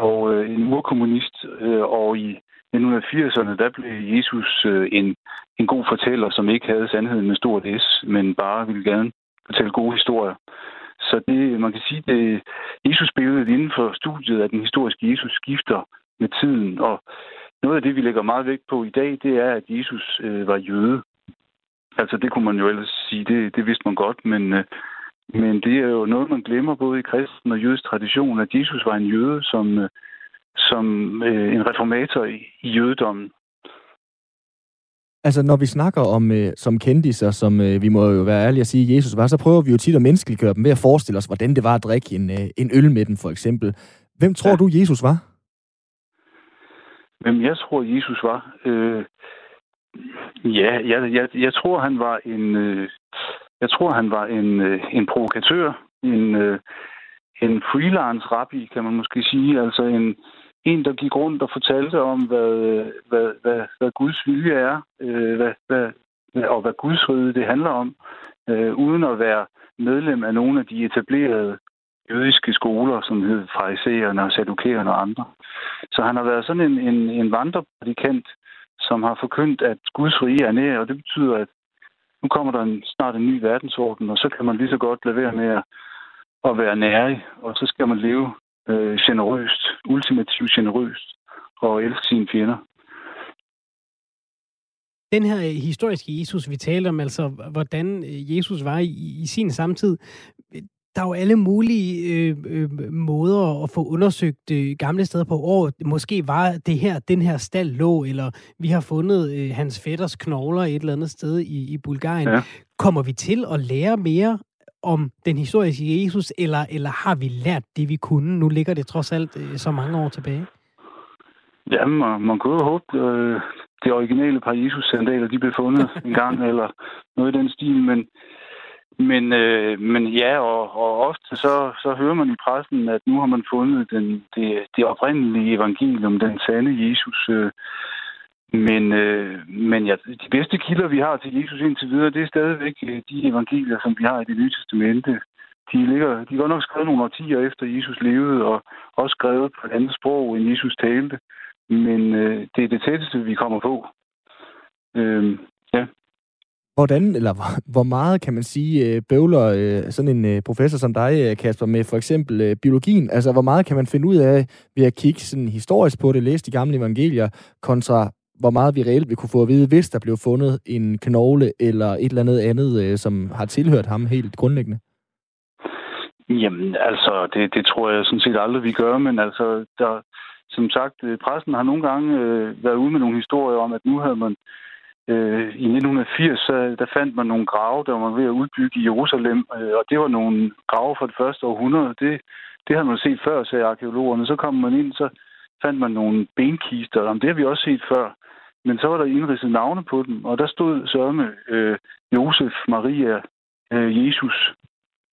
og øh, en urkommunist, øh, og i 1980'erne, der blev Jesus øh, en, en god fortæller, som ikke havde sandheden med stort S, men bare ville gerne fortælle gode historier. Så det, man kan sige, at Jesus-billedet inden for studiet af den historiske Jesus skifter med tiden, og noget af det, vi lægger meget vægt på i dag, det er, at Jesus øh, var jøde. Altså, det kunne man jo ellers sige, det, det vidste man godt, men, øh, men det er jo noget, man glemmer både i kristen og jødisk tradition, at Jesus var en jøde, som, øh, som øh, en reformator i, i jødedommen. Altså, når vi snakker om øh, som kendiser, som øh, vi må jo være ærlige at sige, Jesus var, så prøver vi jo tit at menneskeliggøre dem ved at forestille os, hvordan det var at drikke en, øh, en øl med dem, for eksempel. Hvem tror ja. du, Jesus var? Hvem jeg tror, Jesus var? Øh, ja, jeg, jeg, jeg tror, han var en... Øh, jeg tror, han var en, øh, en provokatør, en, øh, en freelance rabbi, kan man måske sige. Altså en, en, der gik rundt og fortalte om, hvad, hvad, hvad, hvad Guds vilje er, øh, hvad, hvad, og hvad Guds rige det handler om, øh, uden at være medlem af nogle af de etablerede jødiske skoler, som hed farisæerne og sadukæerne og andre. Så han har været sådan en, en, en vandreprædikant, som har forkyndt, at Guds rige er nær, og det betyder, at nu kommer der en, snart en ny verdensorden, og så kan man lige så godt lade være med at, at være nærig, og så skal man leve øh, generøst, ultimativt generøst, og elske sine fjender. Den her øh, historiske Jesus, vi taler om, altså hvordan øh, Jesus var i, i sin samtid, der er jo alle mulige øh, øh, måder at få undersøgt øh, gamle steder på år. Måske var det her, den her stald lå, eller vi har fundet øh, hans fætters knogler et eller andet sted i, i Bulgarien. Ja. Kommer vi til at lære mere om den historiske Jesus, eller, eller har vi lært det, vi kunne? Nu ligger det trods alt øh, så mange år tilbage. Jamen, man, man kunne jo håbe, øh, det originale par Jesus-sandaler, de blev fundet <laughs> en gang, eller noget i den stil, men men, øh, men ja, og, og ofte så, så hører man i pressen, at nu har man fundet den, det, det oprindelige evangelium, den sande Jesus. Øh, men øh, men ja, de bedste kilder, vi har til Jesus indtil videre, det er stadigvæk øh, de evangelier, som vi har i det nye testamente. De, ligger, de er godt nok skrevet nogle årtier efter Jesus levede, og også skrevet på et andet sprog, end Jesus talte. Men øh, det er det tætteste, vi kommer på. Øh. Hvordan, eller hvor, meget kan man sige, øh, bøvler øh, sådan en øh, professor som dig, Kasper, med for eksempel biologien? Altså, hvor meget kan man finde ud af ved at kigge sådan historisk på det, læse de gamle evangelier, kontra hvor meget vi reelt vil kunne få at vide, hvis der blev fundet en knogle eller et eller andet andet, som har tilhørt ham helt grundlæggende? Jamen, altså, det, det tror jeg sådan set aldrig, vi gør, men altså, der, som sagt, pressen har nogle gange øh, været ude med nogle historier om, at nu havde man øh, i 1980, så, der fandt man nogle grave, der var ved at udbygge i Jerusalem, øh, og det var nogle grave fra det første århundrede. Det, det havde man set før, sagde arkeologerne. Så kom man ind, så fandt man nogle benkister, og det har vi også set før. Men så var der indridset navne på dem, og der stod sørme øh, Josef, Maria, øh, Jesus,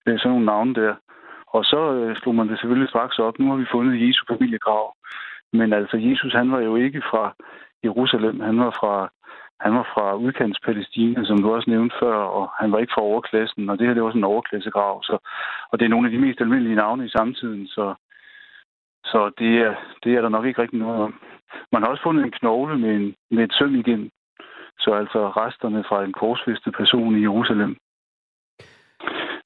øh, sådan nogle navne der. Og så øh, slog man det selvfølgelig straks op. Nu har vi fundet Jesu familiegrav. Men altså, Jesus, han var jo ikke fra Jerusalem. Han var fra, han var fra udkants Palæstina, som du også nævnte før, og han var ikke fra overklassen, og det her det var sådan en overklassegrav. Så, og det er nogle af de mest almindelige navne i samtiden, så, så det, er, det er der nok ikke rigtig noget om. Man har også fundet en knogle med, en, med et søm igen, så altså resterne fra en korsfæstet person i Jerusalem.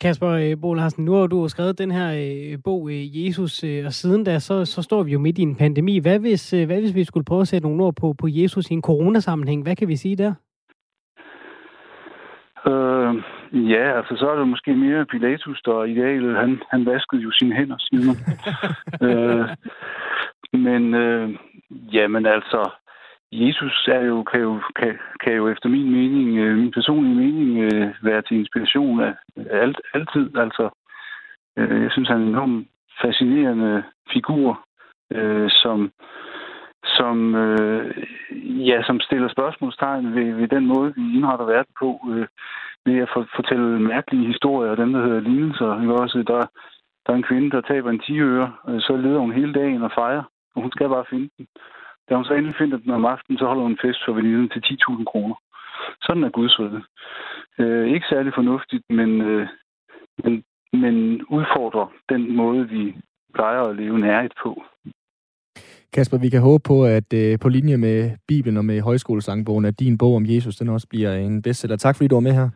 Kasper øh, Bo Larsen, nu har du skrevet den her øh, bog, øh, Jesus, og siden da, så, så står vi jo midt i en pandemi. Hvad hvis, hvad hvis vi skulle prøve at sætte nogle ord på, på Jesus i en coronasammenhæng? Hvad kan vi sige der? Øh, ja, altså så er det måske mere Pilatus, der idealet. Han, han vaskede jo sine hænder, siger man. <laughs> øh, men øh, jamen altså, Jesus er jo, kan, jo, kan, kan jo efter min mening, øh, min personlige mening, øh, være til inspiration af alt, altid. Altså, øh, jeg synes, han er en enormt fascinerende figur, øh, som, som, øh, ja, som stiller spørgsmålstegn ved, ved den måde, vi indretter verden på, øh, ved at for, fortælle mærkelige historier, dem der hedder lignelser. Ikke? Også, der, der er en kvinde, der taber en 10 øre, øh, så leder hun hele dagen og fejrer, og hun skal bare finde den. Da hun så endelig finder den om aftenen, så holder hun fest for veninden til 10.000 kroner. Sådan er Guds rede. Øh, ikke særlig fornuftigt, men, øh, men, men udfordrer den måde, vi plejer at leve nærigt på. Kasper, vi kan håbe på, at øh, på linje med Bibelen og med højskolesangbogen, at din bog om Jesus, den også bliver en bestseller. Tak fordi du var med her.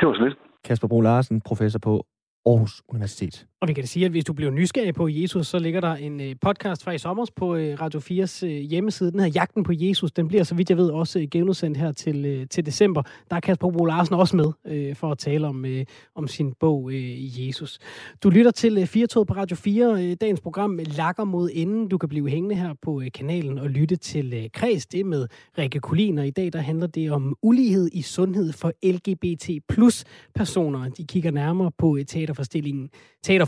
Det var så lidt. Kasper Bro Larsen, professor på Aarhus Universitet. Og vi kan da sige, at hvis du bliver nysgerrig på Jesus, så ligger der en øh, podcast fra i sommer på øh, Radio 4's øh, hjemmeside. Den hedder Jagten på Jesus. Den bliver, så vidt jeg ved, også genudsendt her til, til december. Der er Kasper Bo Larsen også med for at tale om, om sin bog Jesus. Du lytter til 4 på Radio 4. Dagens program lakker mod enden. Du kan blive hængende her på kanalen og lytte til Kreds. Det med Rikke Kulin, og i dag der handler det om ulighed i sundhed for LGBT plus personer. De kigger nærmere på teaterforstillingen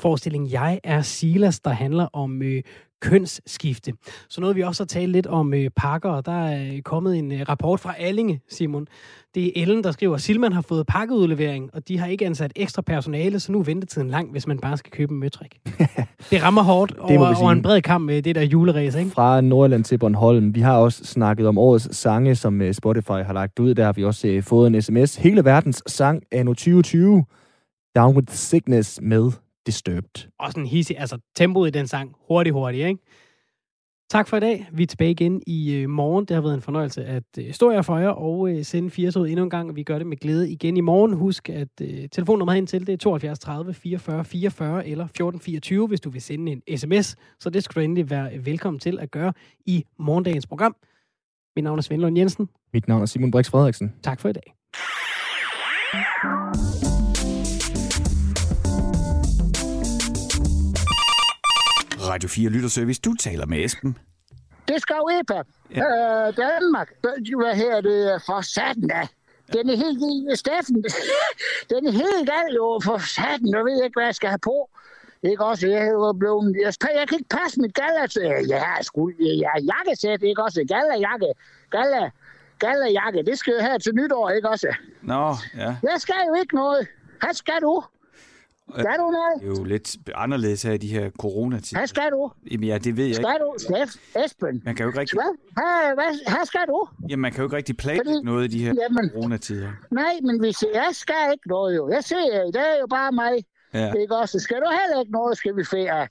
teaterforestilling Jeg er Silas, der handler om øh, kønsskifte. Så noget vi også har talt lidt om øh, pakker, og der er øh, kommet en øh, rapport fra Allinge, Simon. Det er Ellen, der skriver, at Silman har fået pakkeudlevering, og de har ikke ansat ekstra personale, så nu er ventetiden lang, hvis man bare skal købe en møtrik. <laughs> det rammer hårdt over, over en bred kamp med det der juleræs, ikke? Fra Nordland til Bornholm. Vi har også snakket om årets sange, som øh, Spotify har lagt ud. Der har vi også øh, fået en sms. Hele verdens sang anno 2020. Down with Sickness med Disturbed. Og sådan hissig, altså tempoet i den sang, hurtigt, hurtigt, ikke? Tak for i dag. Vi er tilbage igen i øh, morgen. Det har været en fornøjelse at øh, stå her for jer og øh, sende 80 ud endnu en gang. Vi gør det med glæde igen i morgen. Husk, at øh, telefonnummer hen til det er 72 30 44 44 eller 1424, hvis du vil sende en sms. Så det skal du endelig være velkommen til at gøre i morgendagens program. Mit navn er Svend Lund Jensen. Mit navn er Simon Brix Frederiksen. Tak for i dag. Radio 4 Lytterservice. Du taler med Esben. Det skal jo EPA. Ja. Øh, Danmark. Hvad her det for satan da? Den er helt gild. Steffen, <laughs> den er helt gal jo for satan. Jeg ved ikke, hvad jeg skal have på. Ikke også? Jeg er blevet... Jeg, jeg kan ikke passe mit galla til... Ja, sgu, ja, jakkesæt, ikke også? Galla-jakke. Galla. Galla-jakke. Det skal jeg have til nytår, ikke også? Nå, ja. Jeg skal jo ikke noget. Hvad skal du? Skal du noget? Det er jo lidt anderledes her i de her coronatider. Hvad skal du? Jamen ja, det ved jeg skal ikke. Skal du, Steff, Esben? Man kan jo ikke rigtig... Hvad? Hvad, hvad skal du? Jamen, man kan jo ikke rigtig planlægge Fordi... noget i de her Jamen, coronatider. Nej, men hvis jeg skal ikke noget jo. Jeg ser, det er jo bare mig. Ja. Ikke også? Skal du heller ikke noget, skal vi ferie?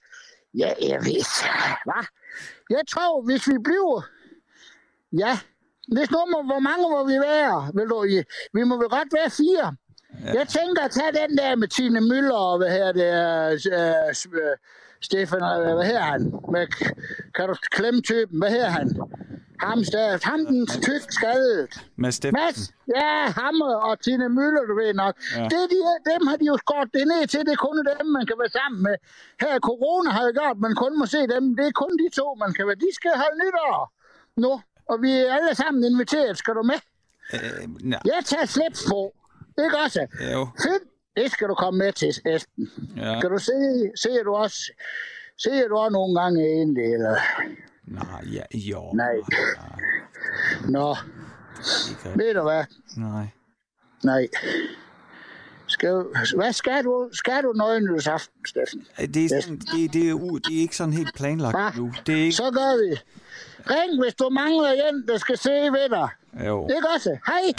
Ja, jeg ved. Hvad? Jeg tror, hvis vi bliver... Ja, hvis nu, hvor mange må vi være? Vil du, vi må vel godt være fire. Ja. Jeg tænker at tage den der med Tine Møller og hvad her det er, uh, Stefan, hvad her han? Med, kan du klemme typen? Hvad her han? Ham, der, ham den tyk skadet. Mads Steffensen. Mads, ja, ham og Tine Møller, du ved nok. Ja. Det, de, dem har de jo skåret det ned til. Det er kun dem, man kan være sammen med. Her corona har jo gjort, man kun må se dem. Det er kun de to, man kan være. De skal holde nytår nu. Og vi er alle sammen inviteret. Skal du med? Øh, nej. Jeg tager slips på. Ikke også? Jo. Fedt. Det skal du komme med til, Esben. Ja. Kan du se, ser du også, ser du også nogle gange egentlig, eller? Nej, ja, jo. Nej. Nå, Ikke, ved du hvad? nej. Nej. Skal, hvad skal du? Skal du nøgenløsaften, Steffen? Det er, sådan, det, det, er, u- det er ikke sådan helt planlagt Hva? nu. Det er ikke... Så gør vi. Ring, hvis du mangler en, der skal se ved dig. Jo. Ikke også? Hej.